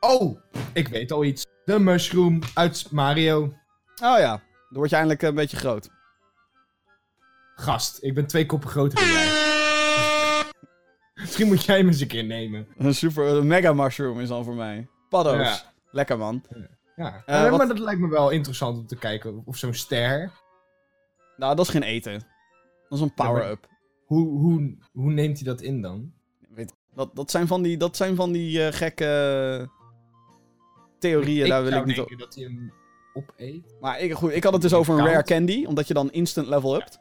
Oh, ik weet al iets. De mushroom uit Mario. Oh ja, dan word je eindelijk een beetje groot. Gast, ik ben twee koppen groter dan jij. Misschien moet jij hem eens een keer nemen. Een super een mega mushroom is dan voor mij. Paddo's. Ja. Lekker man. Ja, Eh, Eh, wat- maar dat lijkt me wel interessant om te kijken. Of zo'n ster. Nou, dat is geen eten. Dat is een power-up. Hoe, hoe, hoe neemt hij dat in dan? Weet, dat, dat zijn van die, dat zijn van die eh, gekke theorieën, daar wil ik niet op. dat hij hem opeet. Maar ik, goed, ik had het dus over een rare candy, omdat je dan instant level upt.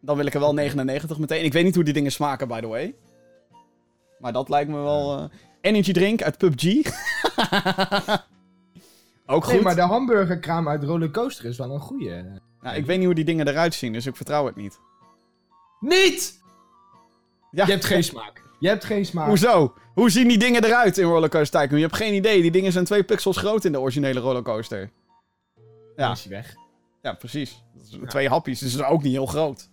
Dan wil ik er wel 99 meteen. Ik weet niet hoe die dingen smaken, by the way. Maar dat lijkt me wel... eh, energy drink uit PUBG. Ook goed. Nee, maar de hamburgerkraam uit Rollercoaster is wel een goeie. Nou, ik weet niet hoe die dingen eruit zien, dus ik vertrouw het niet. Niet! Ja. Je hebt geen smaak. Je hebt geen smaak. Hoezo? Hoe zien die dingen eruit in Rollercoaster Tycoon? Je hebt geen idee. Die dingen zijn twee pixels groot in de originele rollercoaster. Ja. Ja. is hij weg. Ja, precies. Twee hapjes, dus is ook niet heel groot.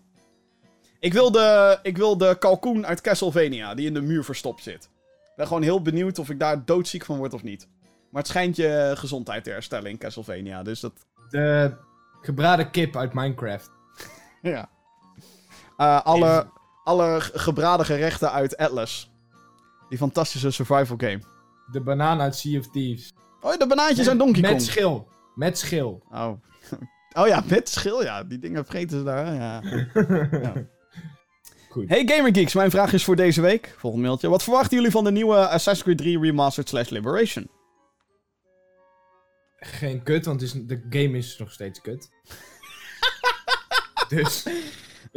Ik wil, de, ik wil de kalkoen uit Castlevania, die in de muur verstopt zit. Ik ben gewoon heel benieuwd of ik daar doodziek van word of niet. Maar het schijnt je gezondheid te herstellen in Castlevania, dus dat... De gebraden kip uit Minecraft. Ja. Eh, alle, alle gebraden gerechten uit Atlas. Die fantastische survival game. De banaan uit Sea of Thieves. Oh, de banaantjes uit Donkey Met Kong. schil. Met schil. Oh. oh ja, met schil, ja. Die dingen vreten ze daar, ja. ja. Goed. Hey Gamergeeks, mijn vraag is voor deze week. Volgende mailtje. Wat verwachten jullie van de nieuwe Assassin's Creed 3 Remastered slash Liberation? Geen kut, want is, de game is nog steeds kut. dus.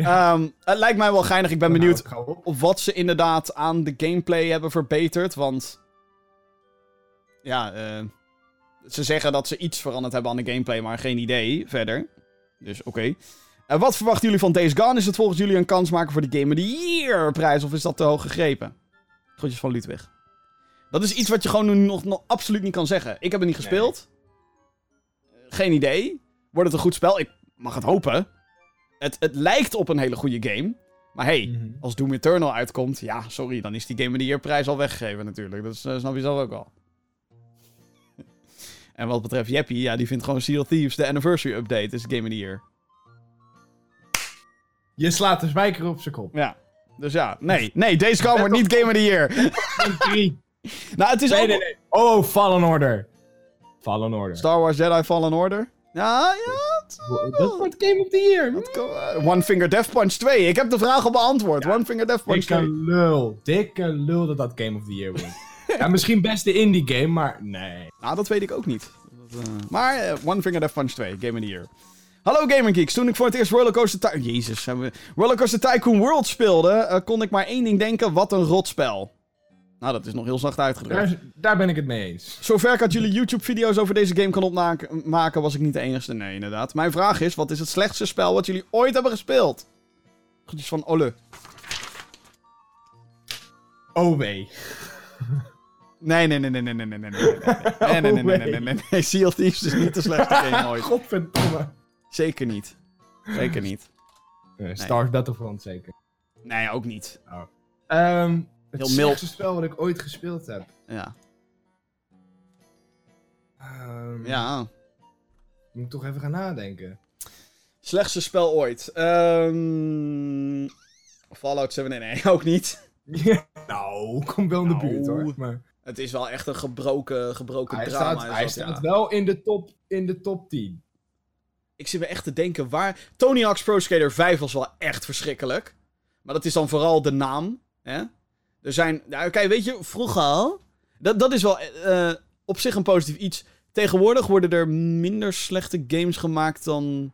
Ehm, het lijkt mij wel geinig. Ik ben dan benieuwd op. of wat ze inderdaad aan de gameplay hebben verbeterd. Want ja, eh, ze zeggen dat ze iets veranderd hebben aan de gameplay, maar geen idee verder. Dus oké. Eh, wat verwachten jullie van Days Gone? Is het volgens jullie een kans maken voor de Game of the Year prijs of is dat te hoog gegrepen? Groetjes van Ludwig. Dat is iets wat je gewoon nu nog, nog absoluut niet kan zeggen. Ik heb het niet gespeeld. Geen idee. Wordt het een goed spel? Ik mag het hopen. Het, het lijkt op een hele goede game. Maar hey, Mhm. als Doom Eternal uitkomt, ja, sorry, dan is die Game of the Year prijs al weggegeven natuurlijk. Dat is, eh, snap je zelf ook al. en wat betreft Jeppy, ja, die vindt gewoon Sea of Thieves de anniversary update is Game of the Year. Je slaat de spijker op zijn kop. Ja. Dus ja, nee, nee, Gone wordt niet Game of the Year. Drie. nou, het is Nee, ook... nee, nee. Oh, Fallen Order. Fallen Order. Star Wars Jedi Fallen Order. Ja, ja. Dat wordt Game of the Year. dat kan wel. One Finger Death Punch 2. Ik heb de vraag al beantwoord. One Finger Death Punch 2. Dikke lul. Dikke lul dat dat Game of the Year wordt. ja, misschien beste indie game, maar nee. Nou, dat weet ik ook niet. Dat, eh, Maar eh, One Finger Death Punch 2, Game of the Year. Hallo Gaming Geeks. Toen ik voor het eerst Rollercoaster Ty Jezus, hebben we... Rollercoaster Tycoon World speelde, eh, kon ik maar één ding denken. Wat een rotspel. Nou, dat is nog heel zacht uitgedrukt. Daar, daar ben ik het mee eens. Zover ik uit jullie YouTube-video's over deze game kan opmaken, was ik niet de enige. Nee, inderdaad. Mijn vraag is, wat is het slechtste spel wat jullie ooit hebben gespeeld? Groetjes van Olle. OW. Nee, nee, nee, nee, nee, nee, nee, nee, nee, nee, nee, nee, nee, nee, nee, nee, nee, nee, Sea of Thieves is niet de slechtste game ooit. Godverdomme. Zeker niet. Zeker niet. Nee, Star Battlefront zeker. Nee, ook niet. Ehm het Heel mild. spel wat ik ooit gespeeld heb. Ja. Ehm, Ja. Moet ik toch even gaan nadenken. Slechtste spel ooit. Ehm Fallout 7, nee, nee, ook niet. nou, kom wel in de Nou. buurt hoor. Maar Het is wel echt een gebroken, gebroken hij drama. staat, hij dat, staat ja. wel in de, top, in de top 10. Ik zit me echt te denken waar... Tony Hawk's Pro Skater 5 was wel echt verschrikkelijk. Maar dat is dan vooral de naam. Hè? Er zijn... Nou, kijk, weet je, vroeger. Dat, dat is wel eh, op zich een positief iets. Tegenwoordig worden er minder slechte games gemaakt dan...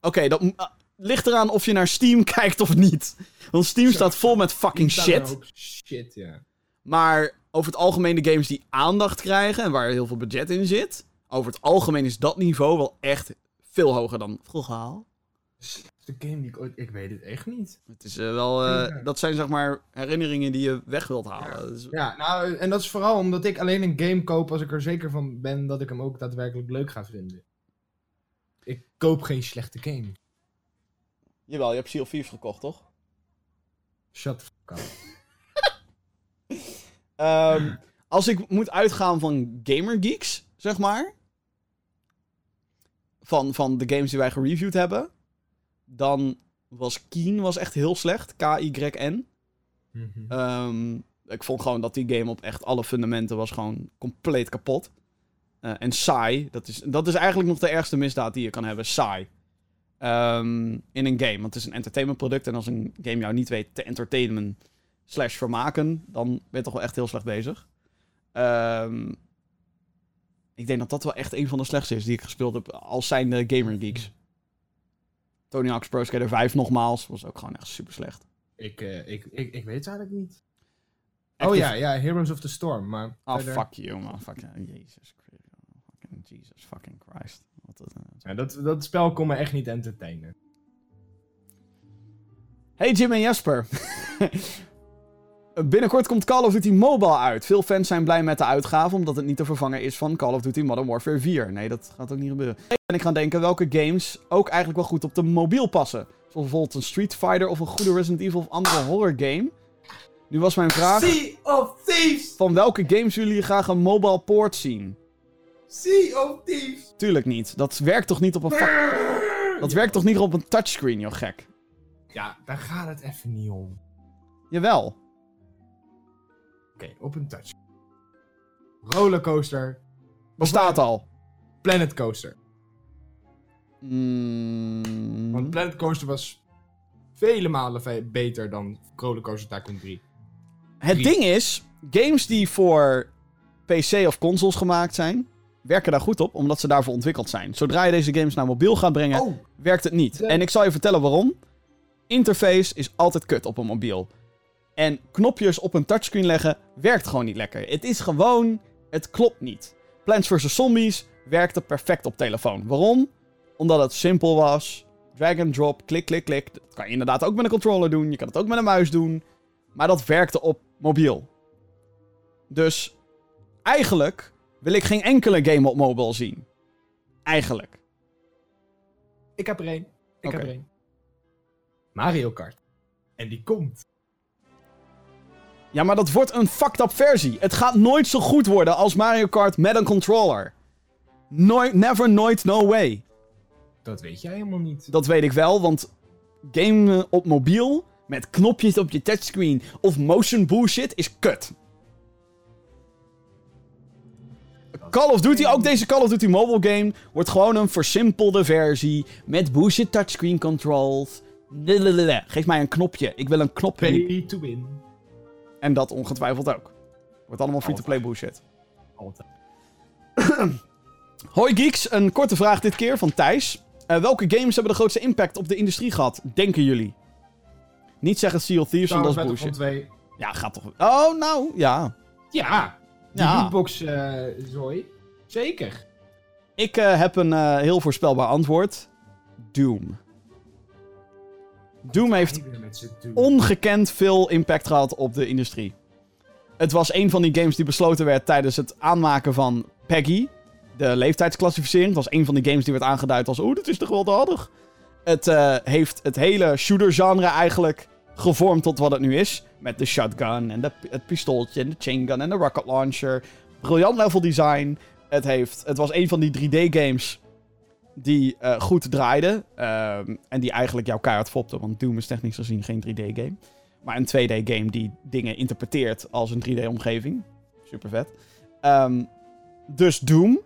Oké, dat ah, ligt eraan of je naar Steam kijkt of niet. Want Steam staat vol met fucking shit. Shit, ja. Maar over het algemeen de games die aandacht krijgen en waar heel veel budget in zit... Over het algemeen is dat niveau wel echt veel hoger dan vroeger al. De game die ik ooit... Ik weet het echt niet. Het is eh, wel, eh, Ja. dat zijn zeg maar herinneringen die je weg wilt halen. Dus- Ja, nou, en dat is vooral omdat ik alleen een game koop als ik er zeker van ben dat ik hem ook daadwerkelijk leuk ga vinden. Ik koop geen slechte game. Jawel, je hebt Sea of Thieves gekocht, toch? Shut the fuck up. Ehm, als ik moet uitgaan van Gamer Geeks, zeg maar. Van, van de games die wij gereviewd hebben. Dan was Keen was echt heel slecht. K-Y-N. Mhm. Ehm, ik vond gewoon dat die game op echt alle fundamenten was gewoon compleet kapot. Eh, en saai. Dat is, dat is eigenlijk nog de ergste misdaad die je kan hebben. Saai. Ehm, in een game. Want het is een entertainment product. En als een game jou niet weet te entertainen slash vermaken, dan ben je toch wel echt heel slecht bezig. Ehm, ik denk dat dat wel echt een van de slechtste is die ik gespeeld heb als zijn de Gamer Geeks. Tony Hawk's Pro Skater 5 nogmaals, was ook gewoon echt super slecht. Ik, eh, ik, ik, ik weet het eigenlijk niet. Oh ja, ja, Heroes of the Storm, maar... Oh, verder- fuck you, man. Fuck you. Jezus Christ. Fucking Jesus fucking Christ. Wat eh, Ja, dat, dat spel kon me echt niet entertainen. Hey Jim en Jasper. Binnenkort komt Call of Duty Mobile uit. Veel fans zijn blij met de uitgave, omdat het niet te vervangen is van Call of Duty Modern Warfare 4. Nee, dat gaat ook niet gebeuren. En ik ga denken welke games ook eigenlijk wel goed op de mobiel passen. Zoals bijvoorbeeld een Street Fighter of een goede Resident Evil of andere horror game. Nu was mijn vraag, Sea of Thieves! van welke games willen jullie graag een mobile port zien? Sea of Thieves! Tuurlijk niet. Dat werkt toch niet op een... Dat werkt toch niet op een touchscreen, joh gek? Ja, daar gaat het even niet om. Jawel. Oké, op een touch. Rollercoaster. Bestaat al. Planet Coaster. Mm, Want Planet Coaster was vele malen ve- beter dan Rollercoaster Tycoon 3. Het ding is, games die voor PC of consoles gemaakt zijn, werken daar goed op, omdat ze daarvoor ontwikkeld zijn. Zodra je deze games naar mobiel gaat brengen, Oh, werkt het niet. En ik zal je vertellen waarom. Interface is altijd kut op een mobiel. En knopjes op een touchscreen leggen werkt gewoon niet lekker. Het is gewoon, het klopt niet. Plants vs. Zombies werkte perfect op telefoon. Waarom? Omdat het simpel was. Drag and drop, klik, klik, klik. Dat kan je inderdaad ook met een controller doen. Je kan het ook met een muis doen. Maar dat werkte op mobiel. Dus eigenlijk wil ik geen enkele game op mobile zien. Eigenlijk. Ik heb er één. Ik heb er één. Mario Kart. En die komt. Ja, maar dat wordt een fucked up versie. Het gaat nooit zo goed worden als Mario Kart met een controller. Nooit, never, nooit, no way. Dat weet jij helemaal niet. Dat weet ik wel, want game op mobiel met knopjes op je touchscreen of motion bullshit is kut. Call of Duty, ook deze Call of Duty mobile game, wordt gewoon een versimpelde versie met bullshit touchscreen controls. Geef mij een knopje. Ik wil een knopje. Pay to win. En dat ongetwijfeld ook. Wordt allemaal free-to-play bullshit. Altijd. Hoi geeks, een korte vraag dit keer van Thijs. Eh, welke games hebben de grootste impact op de industrie gehad, denken jullie? Niet zeggen Sea of Thieves, want dat is bullshit. 2. Ja, gaat toch... Oh, nou, ja. Ja. Die Ja. lootbox eh zooi. Zeker. Ik eh, heb een heel voorspelbaar antwoord. Doom. Doom heeft ongekend veel impact gehad op de industrie. Het was een van die games die besloten werd tijdens het aanmaken van PEGI, de leeftijdsclassificering. Het was een van die games die werd aangeduid als, oeh, dit is toch wel gewelddadig. Het eh, heeft het hele shooter-genre eigenlijk gevormd tot wat het nu is. Met de shotgun en de, het pistooltje en de chaingun en de rocket launcher. Briljant level design. Het, heeft, het was een van die 3D-games die eh, goed draaiden. ehm, en die eigenlijk jouw keihard fopte. Want Doom is technisch gezien geen 3D-game. Maar een 2D-game die dingen interpreteert als een 3D-omgeving. Super vet. Ehm, dus Doom.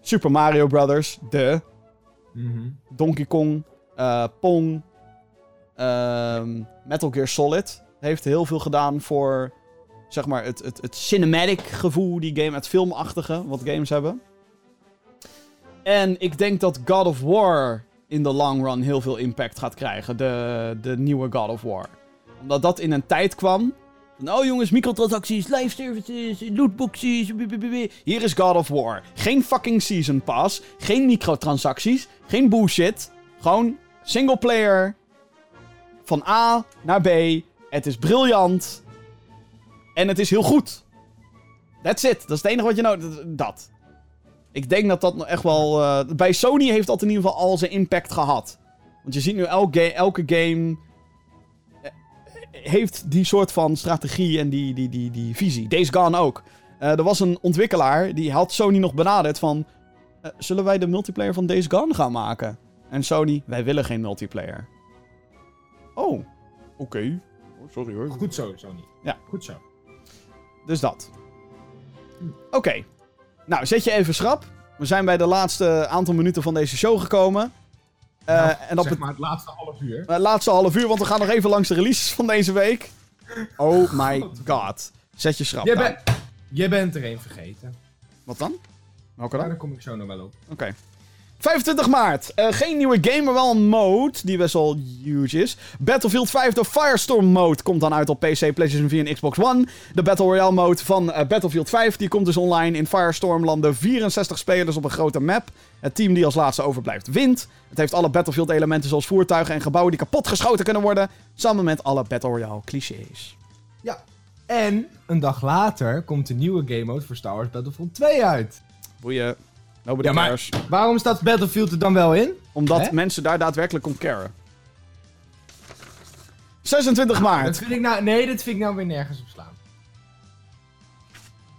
Super Mario Brothers. De. Mhm. Donkey Kong. eh, Pong. ehm, Metal Gear Solid. Heeft heel veel gedaan voor. Zeg maar het, het, het cinematic gevoel die game. Het filmachtige wat games hebben. En ik denk dat God of War in de long run heel veel impact gaat krijgen. De, de nieuwe God of War. Omdat dat in een tijd kwam. Van, oh jongens, microtransacties, live services, lootboxes. Hier is God of War. Geen fucking season pass. Geen microtransacties. Geen bullshit. Gewoon single player. Van A naar B. Het is briljant. En het is heel goed. That's it. Dat is het enige wat je nodig Dat. Ik denk dat dat nog echt wel... eh, bij Sony heeft dat in ieder geval al zijn impact gehad. Want je ziet nu elk ga- elke game... eh, heeft die soort van strategie en die, die, die, die visie. Days Gone ook. Eh, er was een ontwikkelaar die had Sony nog benaderd van... zullen wij de multiplayer van Days Gone gaan maken? En Sony, wij willen geen multiplayer. Oh, oké. Oh, sorry hoor. Goed zo, Sony. Ja. Goed zo. Dus dat. Oké. Nou, zet je even schrap. We zijn bij de laatste aantal minuten van deze show gekomen. Eh, Nou, en dat zeg maar het laatste half uur. eh, laatste half uur, want we gaan nog even langs de releases van deze week. Oh my god. Zet je schrap Jij, aan. bent jij bent er één vergeten. Wat dan? Welke dan? daar kom ik zo nog wel op. Oké. 25 maart. Eh, geen nieuwe game, maar wel een mode die best wel huge is. Battlefield 5, de Firestorm mode, komt dan uit op PC, PlayStation 4 en Xbox One. De Battle Royale mode van eh, Battlefield 5, die komt dus online. In Firestorm landen 64 spelers op een grote map. Het team die als laatste overblijft wint. Het heeft alle Battlefield elementen zoals voertuigen en gebouwen die kapot geschoten kunnen worden. Samen met alle Battle Royale clichés. Ja. En een dag later komt de nieuwe game mode voor Star Wars Battlefront 2 uit. Boeien. Nobody Ja, maar- cares. Waarom staat Battlefield er dan wel in? Omdat Hè? mensen daar daadwerkelijk om caren. 26 maart. Dat vind ik nou, nee, dat vind ik nou weer nergens op slaan.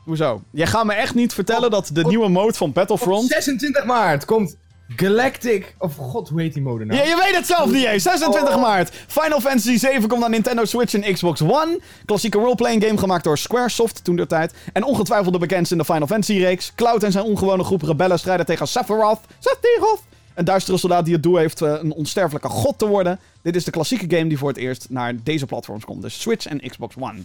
Hoezo? Jij gaat me echt niet vertellen dat de op- nieuwe mode van Op Battlefront... 26 maart komt Galactic... Of god, hoe heet die mode nou? Ja, je weet het zelf niet eens. 26 Oh. maart. Final Fantasy 7 komt naar Nintendo Switch en Xbox One. Klassieke roleplaying game gemaakt door Squaresoft toen der tijd. En ongetwijfeld de bekendste in de Final Fantasy reeks. Cloud en zijn ongewone groep rebellen strijden tegen Sephiroth. Sephiroth! Een duistere soldaat die het doel heeft eh, een onsterfelijke god te worden. Dit is de klassieke game die voor het eerst naar deze platforms komt. Dus Switch en Xbox One.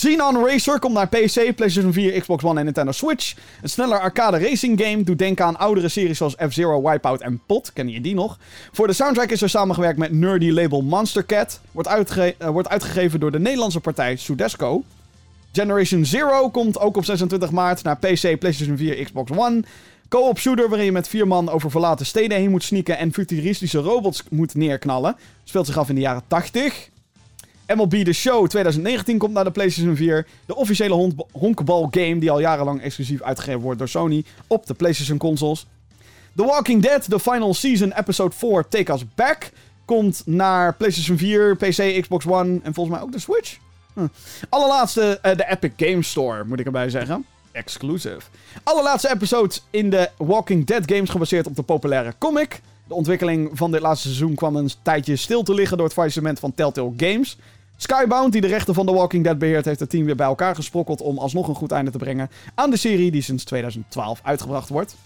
Xenon Racer komt naar PC, PlayStation 4, Xbox One en Nintendo Switch. Een sneller arcade racing game doet denken aan oudere series zoals F-Zero, Wipeout en Pot. Ken je die nog? Voor de soundtrack is er samengewerkt met nerdy label Monster Cat. Wordt, uitge- eh, wordt uitgegeven door de Nederlandse partij Sudesco. Generation Zero komt ook op 26 maart naar PC, PlayStation 4, Xbox One. Co-op shooter waarin je met vier man over verlaten steden heen moet sneaken en futuristische robots moet neerknallen. Speelt zich af in de jaren 80. MLB The Show 2019 komt naar de PlayStation 4. De officiële hond- honkbal game die al jarenlang exclusief uitgegeven wordt door Sony op de PlayStation consoles. The Walking Dead, The Final Season, Episode 4, Take Us Back. Komt naar PlayStation 4, PC, Xbox One en volgens mij ook de Switch. Hm. Allerlaatste, eh, de Epic Game Store, moet ik erbij zeggen. Exclusive. Allerlaatste episode in de Walking Dead games gebaseerd op de populaire comic. De ontwikkeling van dit laatste seizoen kwam een tijdje stil te liggen door het faillissement van Telltale Games. Skybound, die de rechten van The Walking Dead beheert, heeft het team weer bij elkaar gesprokkeld om alsnog een goed einde te brengen aan de serie die sinds 2012 uitgebracht wordt.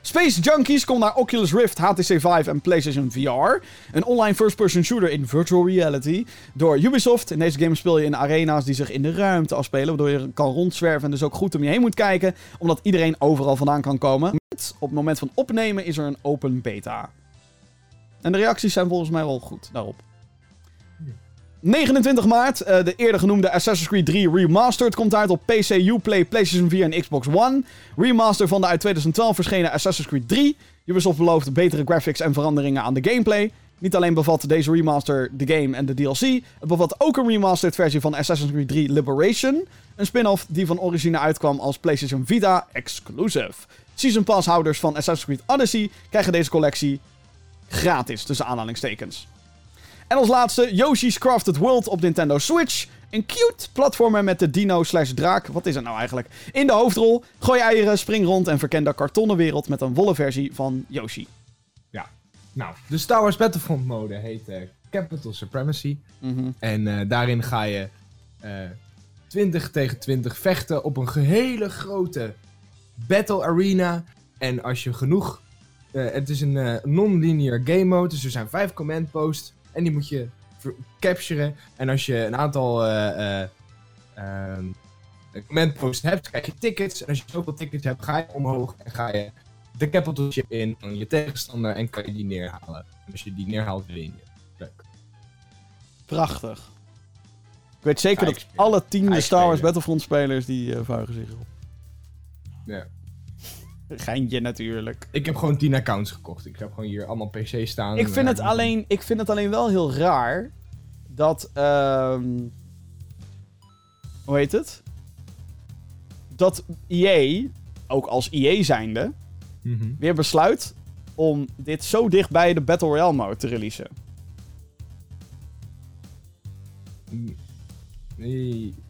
Space Junkies komt naar Oculus Rift, HTC Vive en PlayStation VR. Een online first-person shooter in virtual reality. Door Ubisoft. In deze game speel je in arena's die zich in de ruimte afspelen. Waardoor je kan rondzwerven en dus ook goed om je heen moet kijken. Omdat iedereen overal vandaan kan komen. Op het moment van opnemen is er een open beta. En de reacties zijn volgens mij wel goed daarop. 29 maart, eh, de eerder genoemde Assassin's Creed 3 Remastered komt uit op PC, Uplay, PlayStation 4 en Xbox One. Remaster van de uit 2012 verschenen Assassin's Creed 3. Ubisoft belooft betere graphics en veranderingen aan de gameplay. Niet alleen bevat deze remaster de game en de DLC, het bevat ook een remastered versie van Assassin's Creed 3 Liberation. Een spin-off die van origine uitkwam als PlayStation Vita exclusive. Season Pass houders van Assassin's Creed Odyssey krijgen deze collectie gratis, tussen aanhalingstekens. En als laatste Yoshi's Crafted World op Nintendo Switch. Een cute platformer met de dino slash draak. Wat is het nou eigenlijk? In de hoofdrol. Gooi eieren, spring rond en verken de kartonnen wereld met een wollen versie van Yoshi. Nou, de Star Wars Battlefront mode heet eh, Capital Supremacy. Mhm. En eh, daarin ga je eh 20 tegen 20 vechten op een hele grote battle arena. En als je genoeg... het is een non-linear game mode, dus er zijn vijf command posts. En die moet je capturen. En als je een aantal eh, eh, ehm, command posts hebt, krijg je tickets. En als je zoveel tickets hebt, ga je omhoog en ga je de capital ship in van je tegenstander en kan je die neerhalen. En als je die neerhaalt, win je. Leuk. Prachtig. Ik weet zeker dat spelen. alle tiende Ga ik Star Wars spelen. Battlefront spelers die eh vuigen zich op. Ja. Geintje natuurlijk. Ik heb gewoon 10 accounts gekocht. Ik heb gewoon hier allemaal PC staan. Ik vind, Eh, het alleen, ik vind het alleen wel heel raar dat. ehm hoe heet het? Dat EA, ook als EA zijnde, mhm. weer besluit om dit zo dicht bij de Battle Royale mode te releasen. Nee, eh,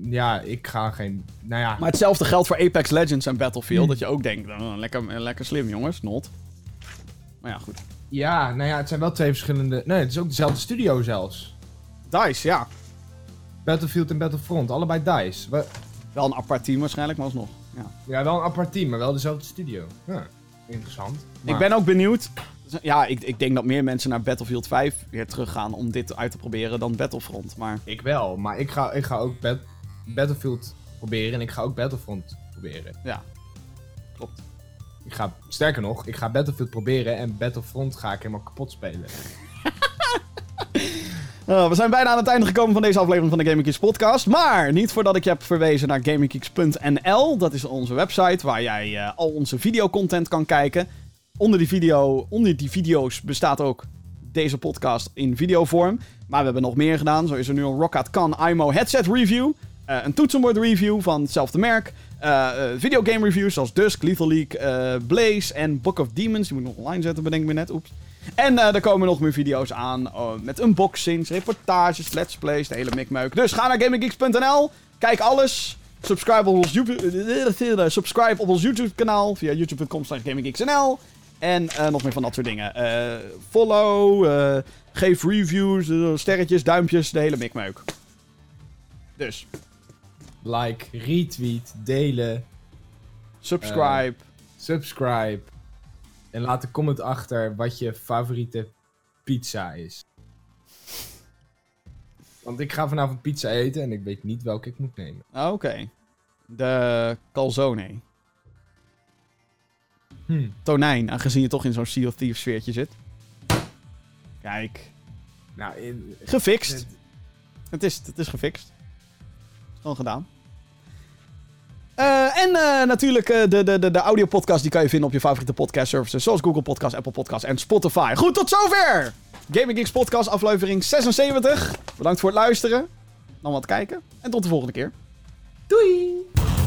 Ja, ik ga geen. Nou ja. Maar hetzelfde geldt voor Apex Legends en Battlefield. Dat je ook denkt, oh, lekker, lekker slim jongens, not. Maar ja, goed. Ja, nou ja, het zijn wel twee verschillende. Nee, het is ook dezelfde studio zelfs. DICE, ja. Battlefield en Battlefront, allebei DICE. We- Wel een apart team waarschijnlijk, maar alsnog. Ja. Ja, wel een apart team, maar wel dezelfde studio. Ja, interessant. Ik ben ook benieuwd. Ja, ik, ik denk dat meer mensen naar Battlefield 5 weer teruggaan om dit uit te proberen dan Battlefront. Maar Ik wel, maar ik ga, ik ga ook Bat- Battlefield proberen en ik ga ook Battlefront proberen. ja, klopt. Ik ga, sterker nog, ik ga Battlefield proberen en Battlefront ga ik helemaal kapot spelen. Uh, we zijn bijna aan het einde gekomen van deze aflevering van de Gaming Geeks podcast. Maar niet voordat ik je heb verwezen naar gaminggeeks.nl. Dat is onze website waar jij eh, al onze videocontent kan kijken. Onder die, video, onder die video's bestaat ook deze podcast in videovorm. Maar we hebben nog meer gedaan. Zo is er nu een Rockat Can IMO headset review. eh, een toetsenbord review van hetzelfde merk. eh eh, videogame reviews zoals Dusk, Lethal League, Blaze en Book of Demons. Die moet ik nog online zetten, bedenk ik me net. Oeps. En er komen nog meer video's aan met unboxings, reportages, let's plays, de hele mikmeuk. Dus ga naar gaminggeeks.nl, kijk alles. Subscribe op ons YouTube, kanaal via youtube.com gaminggeeksnl. En eh, nog meer van dat soort dingen. Eh, follow, eh, geef reviews, sterretjes, duimpjes, de hele mikmeuk. Dus, Like, retweet, delen, subscribe. subscribe. En laat een comment achter wat je favoriete pizza is. Want ik ga vanavond pizza eten en ik weet niet welke ik moet nemen. Oké. De calzone. Hm. Tonijn, aangezien je toch in zo'n Sea of Thieves sfeertje zit. Kijk, Nou, in, gefixt. het- Het is, het is gefixt. Gewoon gedaan. Eh, en eh, natuurlijk eh, de, de, de, de audiopodcast die kan je vinden op je favoriete podcast services. Zoals Google Podcast, Apple Podcast en Spotify. Goed, tot zover! Gaming Geeks podcast aflevering 76. Bedankt voor het luisteren. Dan wat kijken. En tot de volgende keer. Doei!